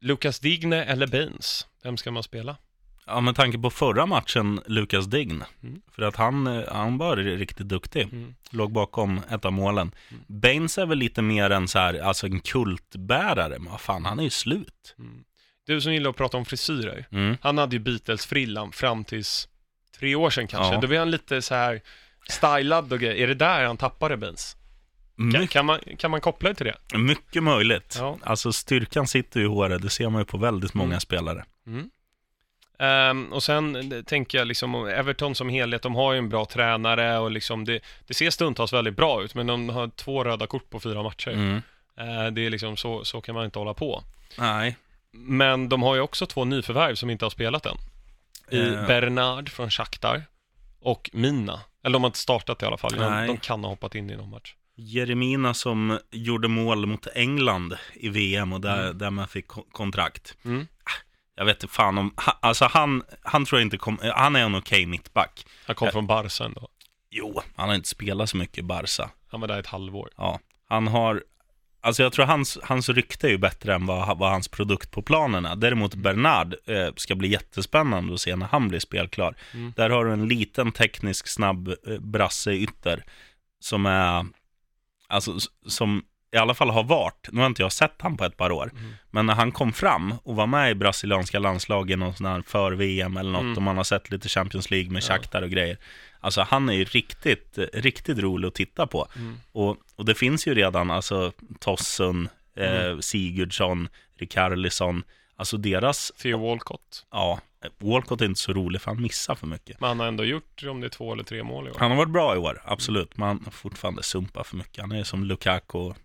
Lucas Digne eller Baines? Vem ska man spela? Ja, med tanke på förra matchen, Lukas Dign. Mm. För att han, eh, han var riktigt duktig. Mm. Låg bakom ett av målen. Mm. Baines är väl lite mer en så här, alltså en kultbärare. Men vad fan, han är ju slut. Mm. Du som gillar att prata om frisyrer. Mm. Han hade ju Beatles-frillan fram tills tre år sedan kanske. Ja. Då var han lite så här stylad och grejer. Är det där han tappade Baines? Kan, kan, man, kan man koppla det till det? mycket möjligt. Ja. Alltså styrkan sitter ju i håret. Det ser man ju på väldigt många Mm. spelare. Mm. Ehm, och sen eh, tänker jag liksom, om Everton som helhet, de har ju en bra tränare och liksom det, det ser stundtals väldigt bra ut, men de har två röda kort på fyra matcher. Mm. Eh, det är liksom så, så kan man inte hålla på. Nej. Men de har ju också två nyförvärv som inte har spelat än. I Eh. Bernard från Shakhtar och Mina. Eller de har inte startat i alla fall. De, de kan ha hoppat in i någon match. Jeremina som gjorde mål mot England i VM och där, Mm. där man fick ko- kontrakt. Mm. Jag vet inte fan om, ha- alltså han, han tror jag inte kom, han är en okej mittback. Han kom Ja. från Barca ändå. Jo, han har inte spelat så mycket i Barca. Han var där ett halvår. Ja, han har, alltså jag tror hans, hans rykte är ju bättre än vad, vad hans produkt på planen är. Däremot Bernard eh, ska bli jättespännande att se när han blir spelklar. Mm. Där har du en liten teknisk snabb eh, brasse ytter som är, alltså som i alla fall har varit, nu har inte jag sett han på ett par år, Mm. men när han kom fram och var med i brasilianska landslagen och sån här för VM eller något, Mm. och man har sett lite Champions League med. Shakhtar och grejer. Alltså han är ju riktigt, riktigt rolig att titta på. Mm. Och, och det finns ju redan, alltså Tossun, eh, Mm. Sigurdsson, Rikarlisson, alltså deras, Theo Walcott. ja, Walcott är inte så rolig för han missar för mycket. Men han har ändå gjort om det är två eller tre mål i år. Han har varit bra i år, absolut, men han har fortfarande sumpar för mycket. Han är som Lukaku och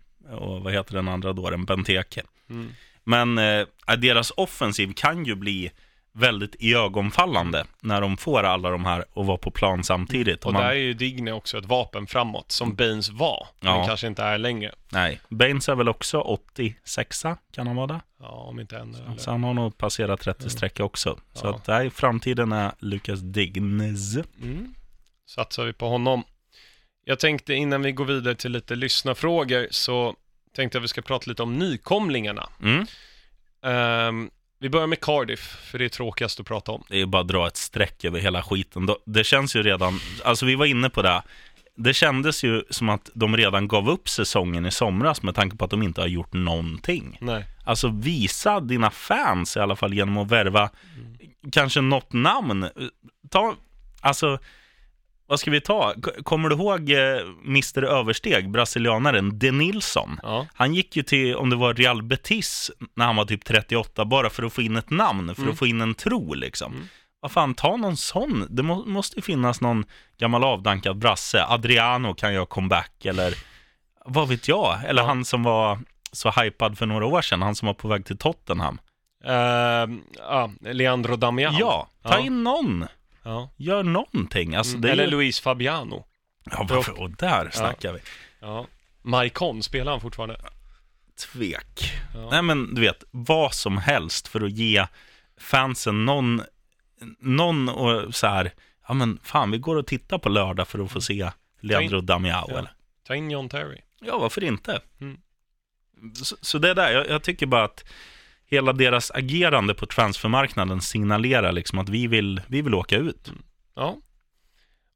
vad heter den andra då, den Benteke. Mm. Men eh, deras offensiv kan ju bli väldigt iögonfallande när de får alla de här att vara på plan samtidigt. Och man, där är ju Digne också ett vapen framåt, som Baines var, men Ja. kanske inte är längre. Nej, Baines är väl också 86 kan han vara det? Ja, om inte ännu. eller- Så han har nog passerat 30 streck också. Så Ja. att nej, framtiden är Lucas Dignes. Mm. Satsar vi på honom. Jag tänkte innan vi går vidare till lite lyssnarfrågor så tänkte jag vi ska prata lite om nykomlingarna. Mm. Ehm, vi börjar med Cardiff, för det är tråkigast att prata om. Det är bara att dra ett streck över hela skiten. Det känns ju redan, alltså vi var inne på det. Det kändes ju som att de redan gav upp säsongen i somras med tanke på att de inte har gjort någonting. Nej. Alltså visa dina fans i alla fall genom att värva kanske något namn. Ta, alltså, vad ska vi ta? Kommer du ihåg eh, Mr Översteg, brasilianaren De Nilsson? Ja. Han gick ju till, om det var Real Betis, när han var typ 38, bara för att få in ett namn, för Mm. att få in en tro liksom. Mm. Vad fan, ta någon sån. Det må, måste ju finnas någon gammal avdankad brasse. Adriano kan göra comeback, eller vad vet jag? Eller Ja. han som var så hypad för några år sedan, han som var på väg till Tottenham. Ehm, ja, Leandro Damian. Ja, ta Ja. in någon. Ja. Gör någonting. Alltså, Mm. Eller ju... Luis Fabiano. Ja, varför? Och där snackar vi. Ja. Maikon, spelar han fortfarande? Tvek. Ja. Nej men du vet, vad som helst för att ge fansen någon, någon och så här, ja men fan vi går och tittar på lördag för att få se Leandro Damiao Ja. Ta in John Terry. Ja, varför inte? Mm. Så, så det är där, jag, jag tycker bara att hela deras agerande på transfermarknaden signalerar liksom att vi vill, vi vill åka ut. Ja.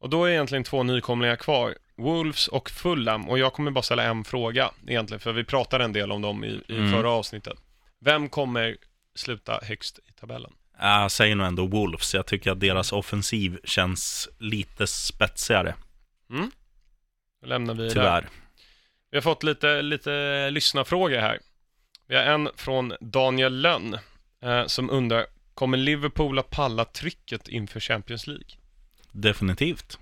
Och då är egentligen två nykomlingar kvar. Wolves och Fulham. Och jag kommer bara ställa en fråga egentligen, för vi pratade en del om dem i, i Mm. förra avsnittet. Vem kommer sluta högst i tabellen? Jag säger nog ändå Wolves, jag tycker att deras offensiv känns lite spetsigare, Mm? Då lämnar vi tyvärr. Vi har fått lite, lite lyssnarfrågor här. Vi har en från Daniel Lönn eh, som undrar, kommer Liverpool att palla trycket inför Champions League? Definitivt.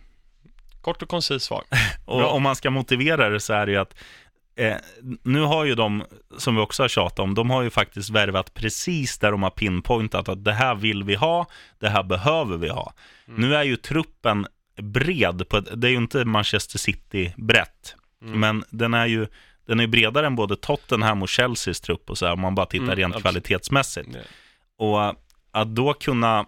Kort och koncist svar. <laughs> Och Bra. om man ska motivera det så är det ju att eh, nu har ju de, som vi också har tjatat om, de har ju faktiskt värvat precis där de har pinpointat att det här vill vi ha, det här behöver vi ha. Mm. Nu är ju truppen bred, på, det är ju inte Manchester City brett, Mm. men den är ju den är bredare än både Tottenham och Chelseas trupp och så här, om man bara tittar Mm, rent absolut. kvalitetsmässigt. Ja. Och att då kunna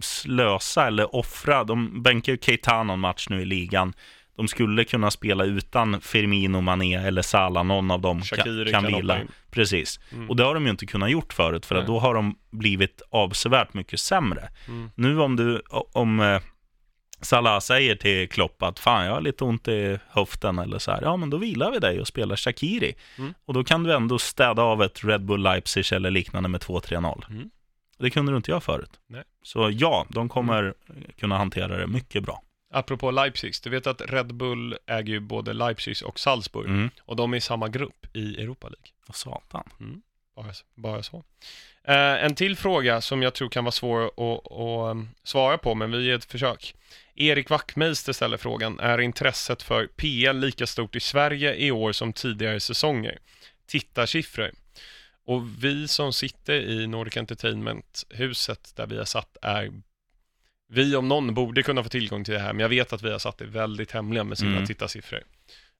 slösa eller offra, de bänkar ju Keita någon match nu i ligan. De skulle kunna spela utan Firmino, Mané eller Salah, någon av dem Shaqiri kan, kan vila. Precis. Mm. Och det har de ju inte kunnat gjort förut, för då har de blivit avsevärt mycket sämre. Mm. Nu om du, om eh, Salah säger till Klopp att fan jag har lite ont i höften eller så här, ja men då vilar vi dig och spelar Shakiri. Mm. Och då kan du ändå städa av ett Red Bull Leipzig eller liknande med 2-3-0. Mm. Det kunde du inte göra förut. Nej. Så ja, de kommer kunna hantera det mycket bra. Apropå Leipzig, du vet att Red Bull äger ju både Leipzig och Salzburg Mm. och de är i samma grupp i Europa League. Vad satan. Bara, bara så. Eh, en till fråga som jag tror kan vara svår att, att um, svara på, men vi ger ett försök. Erik Wachtmeister ställer frågan, är intresset för PL lika stort i Sverige i år som tidigare säsonger? Tittarsiffror. Och vi som sitter i Nordic Entertainment-huset där vi har satt är vi om någon borde kunna få tillgång till det här, men jag vet att vi har satt det väldigt hemliga med sina Mm. tittarsiffror.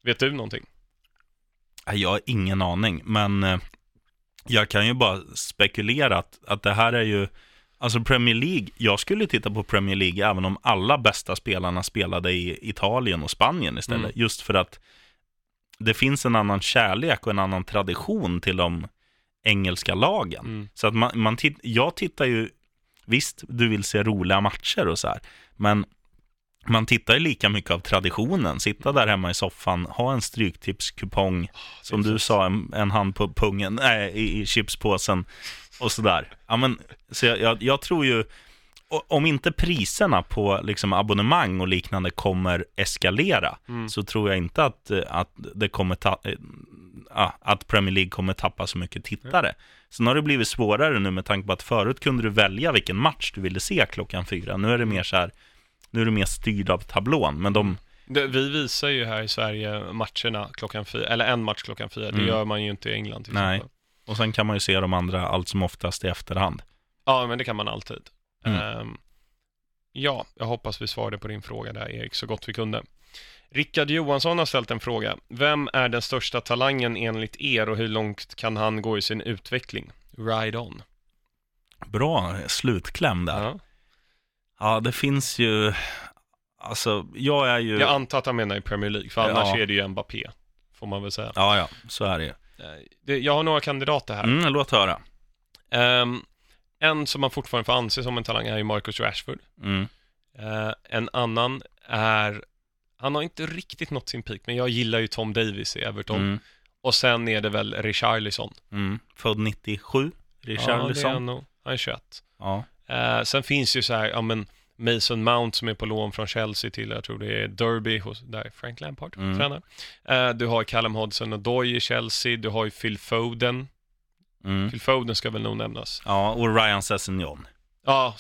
Vet du någonting? Jag har ingen aning, men eh, jag kan ju bara spekulera att, att det här är ju, alltså Premier League, jag skulle titta på Premier League även om alla bästa spelarna spelade i Italien och Spanien istället, Mm. just för att det finns en annan kärlek och en annan tradition till de engelska lagen. Mm. Så att man, man titt, jag tittar ju, visst du vill se roliga matcher och så här, men man tittar ju lika mycket av traditionen, sitta där hemma i soffan, ha en stryktipskupong, som det är du sa, en, en hand på pungen, nej, i, i chipspåsen och sådär. Ja, men, så jag, jag, jag tror ju, om inte priserna på liksom, abonnemang och liknande kommer eskalera, Mm. så tror jag inte att, eh, att, det kommer ta, eh, att Premier League kommer tappa så mycket tittare. Sen har det blivit svårare nu med tanke på att förut kunde du välja vilken match du ville se klockan fyra. Nu är det mer så här, nu är du mer styrd av tablån, men de, Det, vi visar ju här i Sverige matcherna klockan fyra, eller en match klockan fyra. Det Mm. gör man ju inte i England till Nej. exempel. Och sen kan man ju se de andra allt som oftast i efterhand. Ja, men det kan man alltid. Mm. Ehm, ja, jag hoppas vi svarade på din fråga där Erik, så gott vi kunde. Rickard Johansson har ställt en fråga. Vem är den största talangen enligt er och hur långt kan han gå i sin utveckling? Ride on. Bra slutkläm där. Ja. Ja. det finns ju, alltså jag är ju, Jag antar att han menar i Premier League, för annars Ja. är det ju Mbappé, får man väl säga. ja ja, så är det ju. Eh, jag har några kandidater här. Mm, låt höra. Ehm, en som man fortfarande får anse som en talang är ju Marcus Rashford. Mm. Eh, en annan är, han har inte riktigt nått sin peak, men jag gillar ju Tom Davis i Everton. Mm. Och sen är det väl Richarlison. Mm. Född 97, Ja, det är Richarlison. han nog. Han är 21. Ja, Eh, sen finns ju så här, ja men Mason Mount som är på lån från Chelsea till, jag tror det är Derby, hos, där Frank Lampard Mm. tränar. Eh, du har Callum Hodgson och Doy i Chelsea, du har ju Phil Foden. mm. Phil Foden ska väl nog nämnas. ja och Ryan Sessegnon. Ja,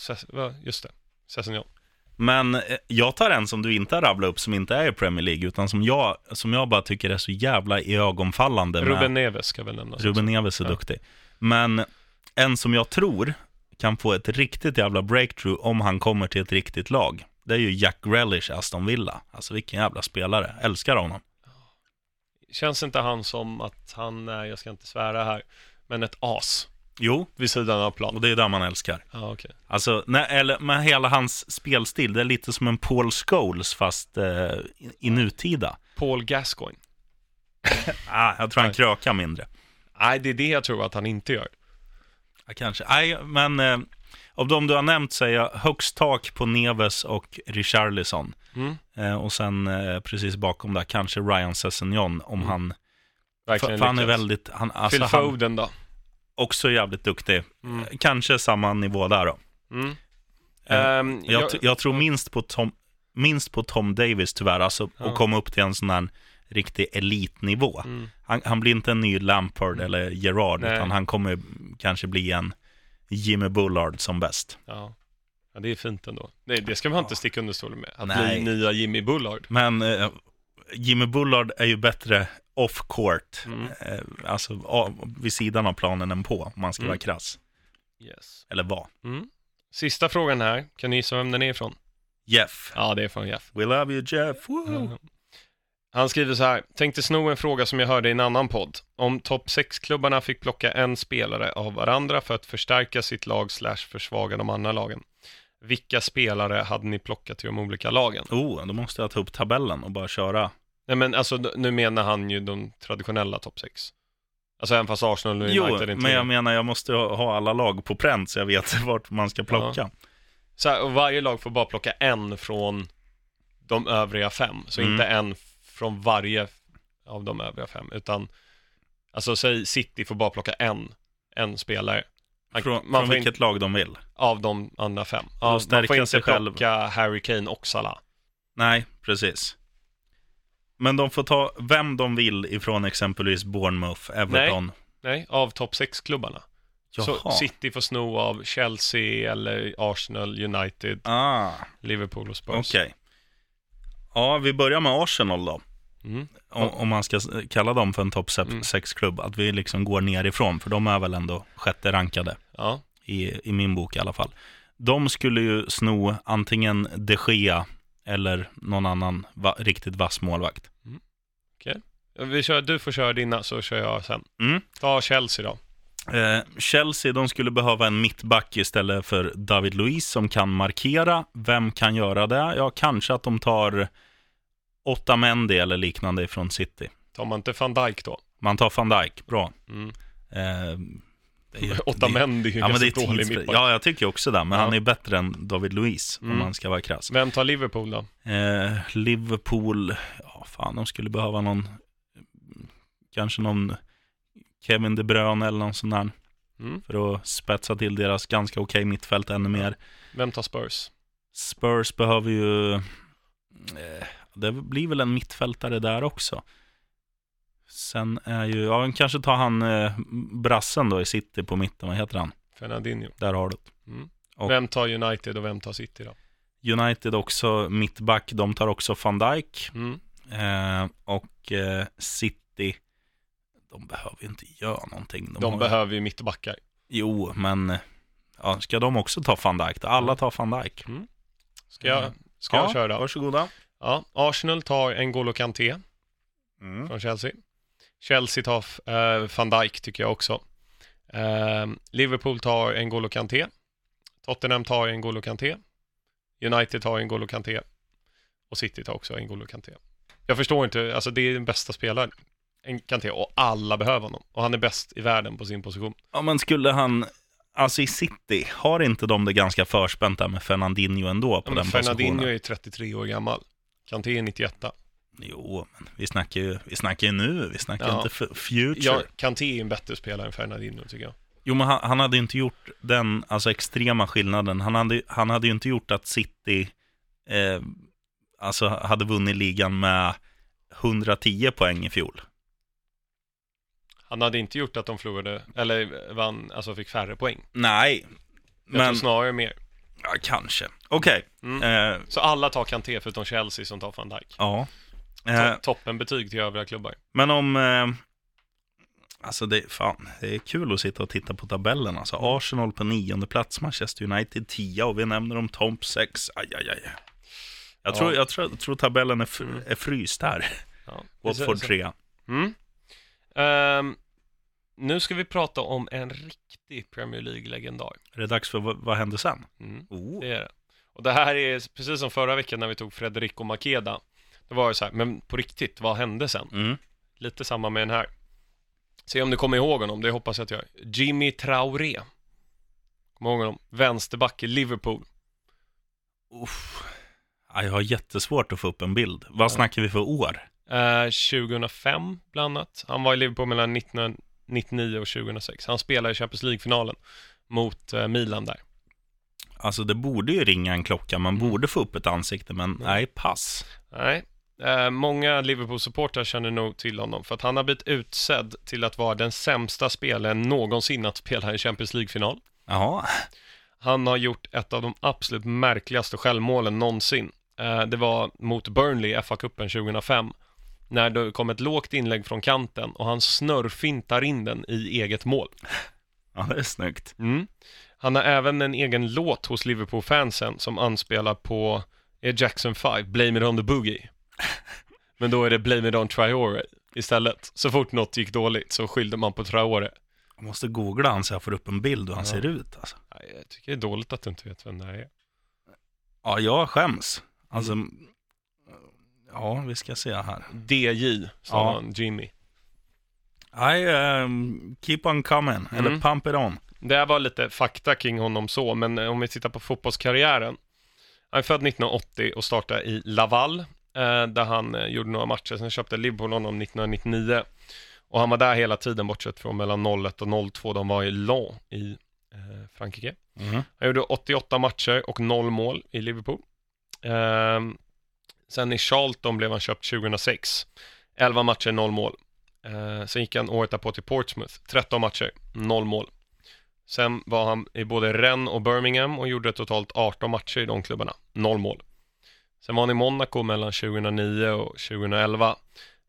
just det. Sessignon. Men eh, jag tar en som du inte har rabblat upp som inte är i Premier League, utan som jag, som jag bara tycker är så jävla iögonfallande. Ruben Neves ska väl nämnas. Ruben. Neves är Ja. duktig. Men en som jag tror kan få ett riktigt jävla breakthrough om han kommer till ett riktigt lag. Det är ju Jack Grealish, Aston Villa. Alltså vilken jävla spelare. Älskar honom. Känns inte han som att han är, jag ska inte svära här, men ett as Jo, vid sidan av och plan? det är det man älskar. Ja, okej. Alltså, nej, eller med hela hans spelstil, det är lite som en Paul Scholes fast eh, i, nutida. Paul Gascoigne. <laughs> Ah, jag tror han krökar mindre. Nej, det är det jag tror att han inte gör. Ja, kanske. Nej, men eh, av de du har nämnt är jag högst tak på Neves och Richarlison. Mm. Eh, och sen eh, precis bakom där kanske Ryan Sessegnon om Mm. han... Verkligen för han är väldigt... Han, alltså, Phil han Foden då? också jävligt duktig. Mm. Eh, Kanske samma nivå där då. Mm. Ehm, Jag, t- jag tror minst på Tom, minst på Tom Davis tyvärr, alltså Ja. att komma upp till en sån här riktig elitnivå. Mm. Han, han blir inte en ny Lampard eller Gerard, Nej. utan han kommer kanske bli en Jimmy Bullard som bäst. Ja. ja, det är fint ändå. Nej, det ska man inte sticka under stolen med. Att Nej. bli nya Jimmy Bullard. Men eh, Jimmy Bullard är ju bättre off court. Mm. Eh, alltså av, vid sidan av planen än på, om man ska Mm. vara krass. Yes. Eller vad. Mm. Sista frågan här, kan ni gissa vem den är ifrån? Jeff. Ja, det är från Jeff. We love you Jeff. Woo! Han skriver så här, tänkte sno en fråga som jag hörde i en annan podd. Om topp 6-klubbarna fick plocka en spelare av varandra för att förstärka sitt lag slash försvaga de andra lagen. Vilka spelare hade ni plockat till de olika lagen? Oh, då måste jag ta upp tabellen och bara köra. Nej men alltså, nu menar han ju de traditionella topp 6. Alltså även fast Arsenal och Jo, United inte men jag menar jag måste ha alla lag på pränt så jag vet <laughs> vart man ska plocka. Så här, och varje lag får bara plocka en från de övriga fem. Så Mm. inte en från varje av de övriga fem. Utan, alltså säg City får bara plocka en, en spelare. Man, Från, man från vilket inte, lag de vill. av de andra fem. Ja, man får inte plocka Harry Kane och Salah. Nej, precis. Men de får ta vem de vill ifrån exempelvis Bournemouth, Everton. Nej, av topp 6-klubbarna. Så. City får sno av Chelsea eller Arsenal, United, Ah, Liverpool och Spurs. okej. Ja, vi börjar med Arsenal då. Mm. Om, om man ska kalla dem för en topp Mm. 6-klubb. Att vi liksom går nerifrån, för de är väl ändå sjätte rankade. Ja, i, i min bok i alla fall. De skulle ju sno antingen de Gea eller någon annan va, riktigt vass målvakt. vi kör, du får köra dina så kör jag sen. Mm. Ta Chelsea då. Eh, Chelsea, de skulle behöva en mittback istället för David Luiz som kan markera. Vem kan göra det? Ja, kanske att de tar åtta Mendy eller liknande från City. Tar man inte van Dijk då? Man tar van Dijk, bra. Mm. Eh, Åtta det <laughs> är ju Ja, men det är ganska dålig tidsfri- mittback. Ja, jag tycker också det. Men Ja. han är bättre än David Luiz, om Mm. man ska vara krass. Vem tar Liverpool då? Eh, Liverpool, ja fan de skulle behöva någon, kanske någon Kevin De Bruyne eller någon sån där. Mm. För att spetsa till deras ganska okej mittfält ännu mer. Vem tar Spurs? Spurs behöver ju, eh, det blir väl en mittfältare där också. Sen är ju, ja kanske tar han eh, brassen då i City på mitten, vad heter han? Fernandinho. Där har du det. Mm. Och- Vem tar United och vem tar City då? United också mittback, de tar också van Dijk. Mm. Eh, och eh, City, de behöver ju inte göra någonting. De har- behöver ju mittbackar. Jo, men ja, ska de också ta van Dijk? Alla tar van Dijk. Ska jag, Mm. ska jag ja, köra? Varsågoda. Ja, Arsenal tar N'Golo Kanté Mm. från Chelsea. Chelsea tar eh, van Dijk tycker jag också. Eh, Liverpool tar N'Golo Kanté. Tottenham tar N'Golo Kanté. United tar N'Golo Kanté. Och City tar också N'Golo Kanté. Jag förstår inte, alltså det är den bästa spelaren. En Kanté och alla behöver honom. Och han är bäst i världen på sin position. Ja, men skulle han, alltså i City, har inte de det ganska förspänt där med Fernandinho ändå på Ja, den Fernandinho positionen? är 33 år gammal. Kanté är 91. Jo, men vi snackar ju, vi snackar ju nu, vi snackar Ja. inte future. Ja, Kanté är en bättre spelare än Fernandinho tycker jag. Jo, men han, han hade ju inte gjort den alltså, extrema skillnaden. Han hade, han hade ju inte gjort att City eh, alltså, hade vunnit ligan med 110 poäng i fjol. Han hade inte gjort att de förlorade, eller vann, alltså fick färre poäng. Nej, Jag men tror snarare mer. ja, kanske. Okej. Mm. Eh, Så alla tar Kanté förutom Chelsea som tar van Dijk. ja. Eh, Toppenbetyg till övriga klubbar. men om... Eh, alltså, det, fan, det är kul att sitta och titta på tabellen. Alltså. Arsenal på nionde plats, Manchester United 10 och vi nämner dem topp 6. Aj, aj, aj. Jag, Ja. tror, jag, tror, jag tror tabellen är, fr- Mm. är fryst här. Ja. Watford Så- 3. Mm. Ehm, nu ska vi prata om en riktig Premier League-legendar. Är det dags för vad, vad händer sen? Mm. Oh. Det är det. Och det här är precis som förra veckan när vi tog Federico Makeda. Det var ju så här, men på riktigt, vad hände sen? Mm. Lite samma med den här. Se om du kommer ihåg honom, det hoppas jag att jag gör. Jimmy Traoré. Kommer ihåg honom? Vänsterback i Liverpool. Uff. Ja, jag har jättesvårt att få upp en bild. Vad Ja. snackar vi för år? Eh, 2005 bland annat. Han var i Liverpool mellan 1999 och 2006. Han spelade i Champions League-finalen mot eh, Milan där. Alltså det borde ju ringa en klocka, man Mm. borde få upp ett ansikte, men nej, pass. Nej, eh, många Liverpool-supportrar känner nog till honom för att han har blivit utsedd till att vara den sämsta spelaren någonsin att spela i Champions League-final. Jaha, Han har gjort ett av de absolut märkligaste självmålen någonsin. Eh, det var mot Burnley i FA-cupen 2005 när det kom ett lågt inlägg från kanten och han snurrfintar in den i eget mål. Ja, det är snyggt. Mm. Han har även en egen låt hos Liverpool-fansen som anspelar på är Jackson 5, Blame it on the boogie. <laughs> Men då är det Blame it on Traore istället. Så fort något gick dåligt så skyllde man på Traore. Jag måste googla han så jag får upp en bild hur han Ja. ser ut. Alltså. Jag tycker det är dåligt att du inte vet vem det här är. Ja, jag skäms. Alltså, ja, vi ska se här. DJ, sa Ja. han, Jimmy. I, um, keep on coming, eller Mm. pump it on. Det här var lite fakta kring honom så, men eh, om vi tittar på fotbollskarriären. Han är född 1980 och startade i Laval, eh, där han eh, gjorde några matcher. Sen köpte Liverpool honom 1999. Och han var där hela tiden, bortsett från mellan 01 och 02. De var i Lens i Frankrike. Mm. Han gjorde 88 matcher och 0 mål i Liverpool. Ehm, sen i Charlton blev han köpt 2006. 11 matcher, 0 mål. Ehm, sen gick han året därpå till Portsmouth. 13 matcher, 0 mål. Sen var han i både Rennes och Birmingham och gjorde totalt 18 matcher i de klubbarna. 0 mål. Sen var han i Monaco mellan 2009 och 2011.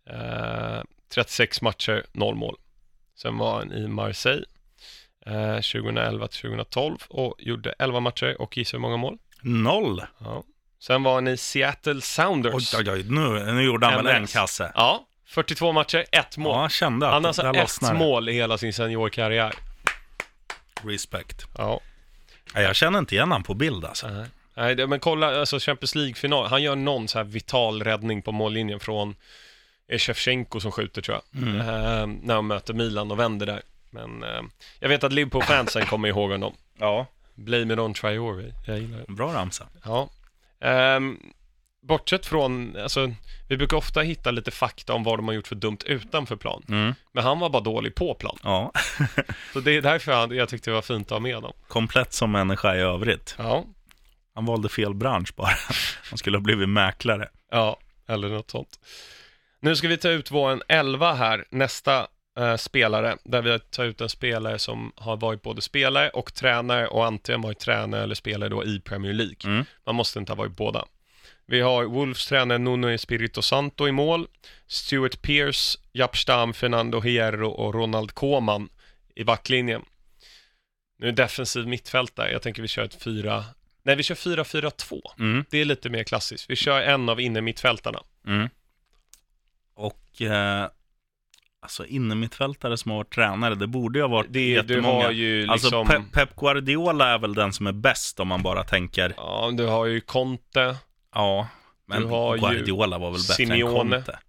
Ehm, 36 matcher, 0 mål. Sen var han i Marseille eh, 2011 till 2012 och gjorde 11 matcher och gissa hur många mål? Noll. Ja. Sen var han i Seattle Sounders. Oj, oj, oj, nu, nu gjorde han väl en kasse. Ja, 42 matcher, ett mål. Ja, jag kände att han har alltså ett lossnade mål i hela sin seniorkarriär. Respect. Ja. Nej, jag känner inte igen han på bild alltså. Nej. Nej, det- men kolla, alltså Champions League-final. Han gör någon så här vital räddning på mållinjen från är Shevchenko som skjuter tror jag. Eh, när de möter Milan och vänder där. Men eh, jag vet att Liverpool-fansen kommer ihåg honom. Ja. Blame it on Traore. Jag gillar det. Bra ramsa. Ja. Ehm, bortsett från, alltså, vi brukar ofta hitta lite fakta om vad de har gjort för dumt utanför plan. Mm. Men han var bara dålig på plan. Ja, <laughs> Så det är därför jag, jag tyckte det var fint att ha med honom. komplett som människa i övrigt. Ja, Han valde fel bransch bara. <laughs> Han skulle ha blivit mäklare. ja, eller något sånt. Nu ska vi ta ut vår elva här, nästa eh, spelare, där vi tar ut en spelare som har varit både spelare och tränare och antingen varit tränare eller spelare då i Premier League. Mm. Man måste inte ha varit båda. Vi har Wolves tränare Nuno Espirito Santo i mål, Stuart Pearce, Jaap Stam, Fernando Hierro och Ronald Koeman i backlinjen. Nu är defensiv mittfältare, jag tänker vi kör ett 4... Nej, vi kör 4-4-2. Mm. Det är lite mer klassiskt. Vi kör en av innermittfältarna. Mm. Och eh, alltså innermittfältare som har varit tränare, det borde ju ha varit Det, du jättemånga. har ju Alltså liksom... Pep, Guardiola är väl den som är bäst om man bara tänker, Ja, du har ju Conte. ja, men Guardiola var väl bättre Simeone. än Conte?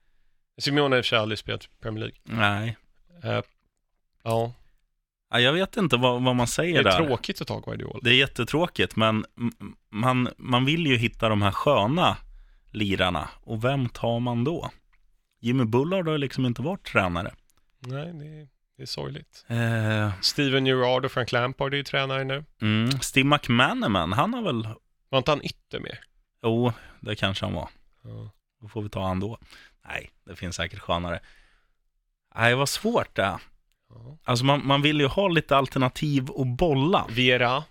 Simeone har i och för sig aldrig spelat Premier League. Nej, Eh, ja, Ja, jag vet inte vad, vad man det säger är där. tråkigt att ta Guardiola. Det är jättetråkigt, men man, man vill ju hitta de här sköna lirarna. Och vem tar man då? Jimmy Bullard har liksom inte varit tränare. Nej, det är, det är sorgligt. Eh, Steven Gerrard och Frank Lampard är ju tränare nu. mm, Steve McManaman, han har väl... Var inte han ytter mer? Jo, det kanske han var. Ja. Då får vi ta han då. Nej, det finns säkert skönare. Nej, vad svårt det är. Ja. Alltså man, man vill ju ha lite alternativ och bolla. Vera?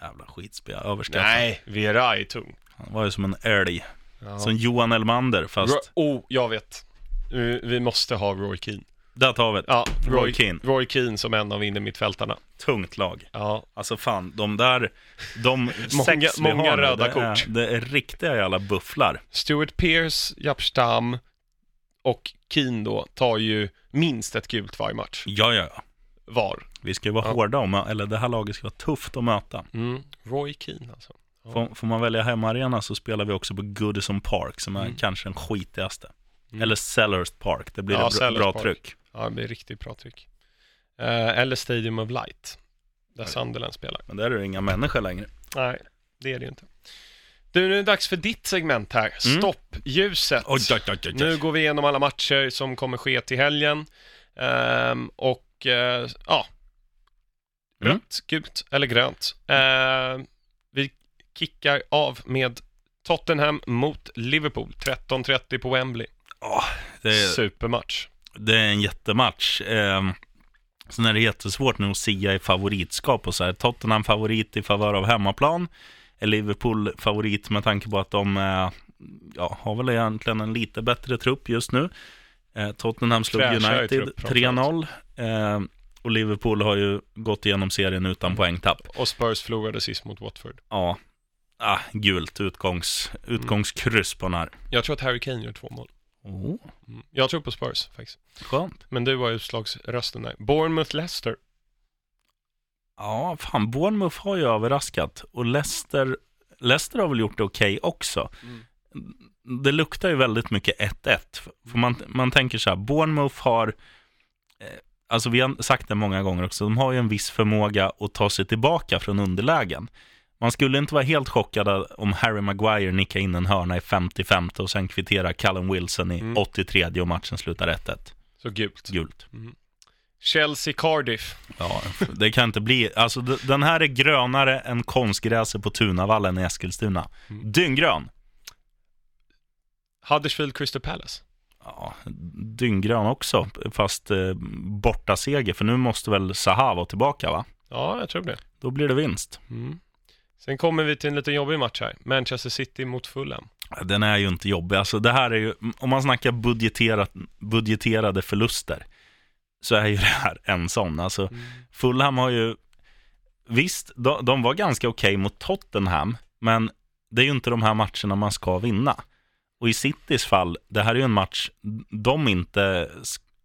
Jävla skitspel, överskattat. Nej, Vera är tung. Han var ju som en älg. Ja. Som Johan Elmander, fast Ro- oh, jag vet. Vi måste ha Roy Keane. där tar vi ett Ja, Roy Roy, Keane. Roy Keane som en av innermittfältarna. tungt lag. Ja, Alltså fan, de där, de <laughs> Många- sex vi många har röda det är, kort. det är riktiga jävla bufflar. Stuart Pearce, Jaap Stam och Keane då tar ju minst ett gult varje match Ja, ja, ja. var. Vi ska ju vara Ja. hårda om, eller det här laget ska vara tufft att möta. Mm. Roy Keane alltså. Får, får man välja hemmaarena så spelar vi också på Goodison Park, som är Mm. kanske den skitigaste. Mm. Eller Sellers Park, det blir Ja, bra, bra tryck. Ja, det blir riktigt bra tryck. Eh, eller Stadium of Light, där. Sunderland spelar. Men där är det inga människor längre. Nej, det är det ju inte. Du, nu är det dags för ditt segment här. Mm. Stoppljuset. Oj, oj, oj, Nu går vi igenom alla matcher som kommer ske till helgen. Ehm, och eh, ja, Mm. rött, gult eller grönt. Vi kickar av med Tottenham mot Liverpool. 13.30 på Wembley. Åh, det, är, Supermatch. det är en jättematch. Eh, sen är det jättesvårt nu att sia i favoritskap och så här. Tottenham favorit i favör av hemmaplan. Liverpool favorit med tanke på att de är ja, har väl egentligen en lite bättre trupp just nu. Eh, Tottenham slog Fräschare United trupp, framförallt. 3-0. Eh, och Liverpool har ju gått igenom serien utan poängtapp. Och Spurs förlorade sist mot Watford. Ja, ah, gult utgångs, utgångskryss på den här. Jag tror att Harry Kane gör två mål. Oh, Mm. Jag tror på Spurs faktiskt. skönt. Men du var utslagsrösten där. Bournemouth-Leicester. Ja, fan, Bournemouth har ju överraskat. Och Leicester, Leicester har väl gjort det okej också. Det luktar ju väldigt mycket 1-1. För man, man tänker så här, Bournemouth har, eh, alltså vi har sagt det många gånger också, de har ju en viss förmåga att ta sig tillbaka från underlägen. Man skulle inte vara helt chockad om Harry Maguire nickar in en hörna i 55 och sen kvitterar Callum Wilson i Mm. 83 och matchen slutar 1-1. Så gult. Gult. Chelsea-Cardiff. Ja, det kan inte bli. Alltså den här är grönare än konstgräset på Tunavallen i Eskilstuna. Mm. Dynggrön. Huddersfield Crystal Palace. Ja, dynggrön också, fast eh, borta seger. För nu måste väl Zaha vara tillbaka va? Ja, jag tror det. Då blir det vinst. Mm. Sen kommer vi till en liten jobbig match här. Manchester City mot Fulham. Den är ju inte jobbig. Alltså det här är ju, om man snackar budgeterat, budgeterade förluster, så är ju <laughs> det här en sån. Alltså Fulham har ju, visst, de, de var ganska okej mot Tottenham, men det är ju inte de här matcherna man ska vinna. Och i Citys fall, det här är ju en match de inte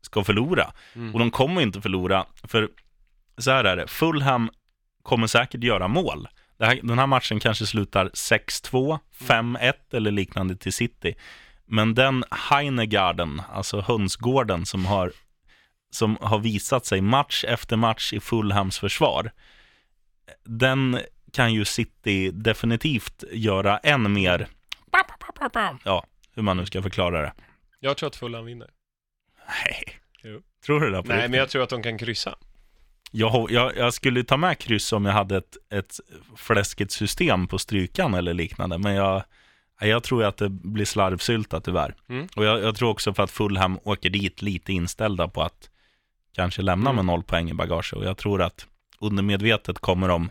ska förlora. Mm. Och de kommer inte förlora, för så här är det, Fulham kommer säkert göra mål. Här, den här matchen kanske slutar 6-2, 5-1 eller liknande till City. Men den Heinegarden, alltså hönsgården som har, som har visat sig match efter match i Fulhams försvar, den kan ju City definitivt göra än mer, ja, hur man nu ska förklara det. Jag tror att Fulham vinner. Nej. Jo. Tror du det? Nej, riktigt? men jag tror att de kan kryssa. Jag, jag, jag skulle ta med kryss om jag hade ett, ett fläskigt system på strykan eller liknande, men jag, jag tror att det blir slarvsylta tyvärr. Mm. Och jag, jag tror också för att Fulham åker dit lite inställda på att kanske lämna Mm. med noll poäng i bagage. Och jag tror att undermedvetet kommer de,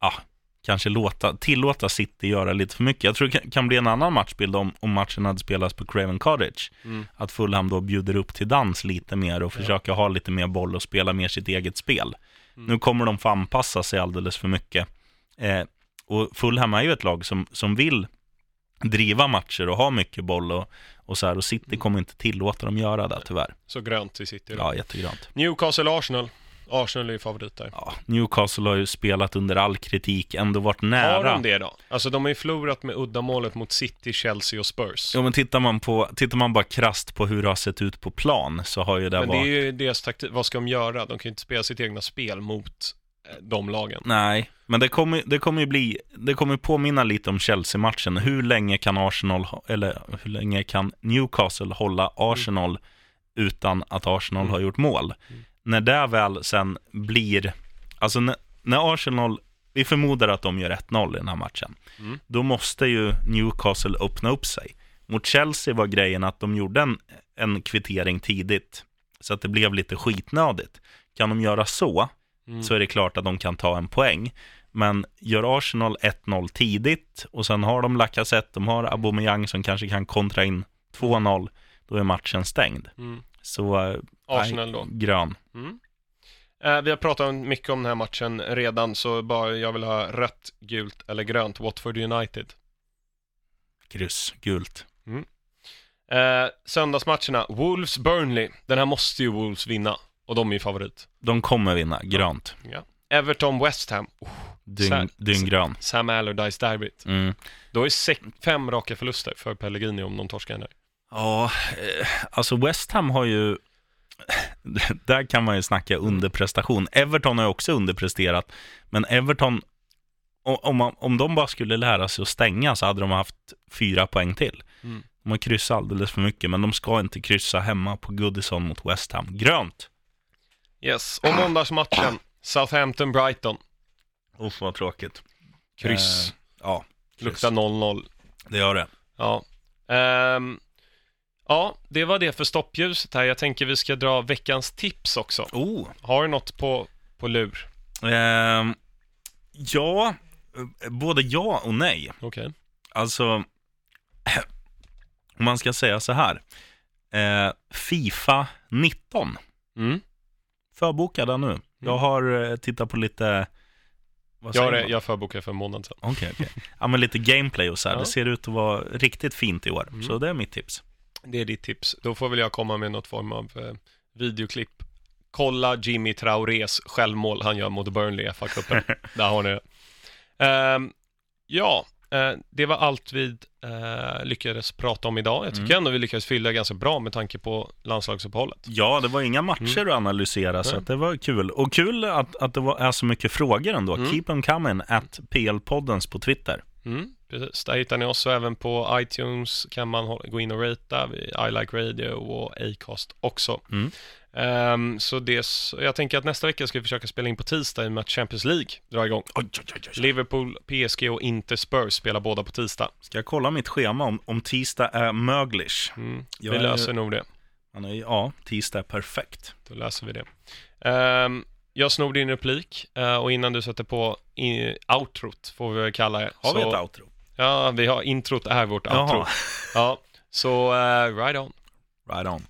ja, kanske låta, tillåta City göra lite för mycket. Jag tror det kan, bli en annan matchbild om, om matchen hade spelats på Craven Cottage Mm. att Fulham då bjuder upp till dans lite mer och Ja. försöker ha lite mer boll och spela mer sitt eget spel. Mm. Nu kommer de få anpassa sig alldeles för mycket. Eh, och Fulham är ju ett lag som, som vill driva matcher och ha mycket boll och, och så här. Och City Mm. kommer inte tillåta dem göra det tyvärr. Så grönt i City. då. Ja, jättegrant. Newcastle-Arsenal. Arsenal är ju favorit där. Ja, Newcastle har ju spelat under all kritik, ändå varit Har nära. de det då? Alltså de har ju förlorat med uddamålet mot City, Chelsea och Spurs. Ja, men tittar man, på, tittar man bara krasst på hur det har sett ut på plan så har ju det Men det varit... är ju deras taktik. Vad ska de göra? De kan ju inte spela sitt egna spel mot eh, de lagen. Nej, men det kommer, det kommer ju bli, det kommer påminna lite om Chelsea-matchen. Hur länge kan Arsenal, eller hur länge kan Newcastle hålla Arsenal utan att Arsenal Mm. har gjort mål? Mm. När det väl sen blir, alltså när, när Arsenal, vi förmodar att de gör 1-0 i den här matchen, Mm. då måste ju Newcastle öppna upp sig. Mot Chelsea var grejen att de gjorde en, en kvittering tidigt, så att det blev lite skitnödigt. Kan de göra så, Mm. så är det klart att de kan ta en poäng. Men gör Arsenal 1-0 tidigt och sen har de Lacazette, de har Aubameyang som kanske kan kontra in 2-0, då är matchen stängd. Mm. Så Arsenal då. grön. Mm. Eh, vi har pratat mycket om den här matchen redan, så bara jag vill ha rött, gult eller grönt. Watford United. Kryss, gult. Eh, söndagsmatcherna, Wolves-Burnley. Den här måste ju Wolves vinna, och de är ju favorit. De kommer vinna, grönt. Ja. Everton-West Ham. Oh, Dyng, dynggrön. Sam Allardyce-derbyt. Mm. Då är sex, fem raka förluster för Pellegrini om de torskar den där. Ja, eh, alltså West Ham har ju... <laughs> Där kan man ju snacka underprestation. Everton har ju också underpresterat, men Everton, om, man, om de bara skulle lära sig att stänga så hade de haft fyra poäng till. Mm. De har kryssat alldeles för mycket, men de ska inte kryssa hemma på Goodison mot West Ham. Grönt! Yes, och måndagsmatchen, Southampton-Brighton. Uff, vad tråkigt. Kryss. Eh, ja, kryss. Luktar 0-0. det gör det. Ja. Ehm, ja, det var det för stoppljuset här. Jag tänker vi ska dra veckans tips också. Oh, Har du något på, på lur? ehm, ja, eh, både ja och nej. Okej. Alltså, <clears throat> Om man ska säga så här. Eh, Fifa 19. Mm. Förboka den nu. Jag har eh, tittat på lite... Vad Jag, man? jag förbokade för en månad sedan. Okej, okej. Ja, men lite gameplay och så här. <laughs> Ja. Det ser ut att vara riktigt fint i år. Mm. Så det är mitt tips. Det är ditt tips. Då får väl jag komma med något form av eh, videoklipp. Kolla Jimmy Traorés självmål han gör mot Burnley i FA-cupen. <laughs> Där har ni det. Ehm, ja, eh, det var allt vi eh, lyckades prata om idag. Jag tycker Mm. ändå vi lyckades fylla ganska bra med tanke på landslagsuppehållet. Ja, det var inga matcher Mm. att analysera, så Nej. att det var kul. Och kul att, att det var, är så mycket frågor ändå. Mm. Keep them coming, at PL-poddens på Twitter. Mm, precis. Där hittar ni oss och även på iTunes kan man gå in och ratea. I Like Radio och Acast också. Mm. Ehm, så det, jag tänker att nästa vecka ska vi försöka spela in på tisdag i och med att Champions League drar igång. Oj, oj, oj. Liverpool, PSG och Inter Spurs spelar båda på tisdag. Ska jag kolla mitt schema om, om tisdag är möglich? Mm, vi är- löser nog det. Är, ja, tisdag är perfekt. Då löser vi det. Ehm, jag snor din replik eh, och innan du sätter på i, outrot, får vi kalla det. Har vi så, ett outro? Ja, vi har introt är vårt Jaha. outro. Ja, så uh, right on. Right on.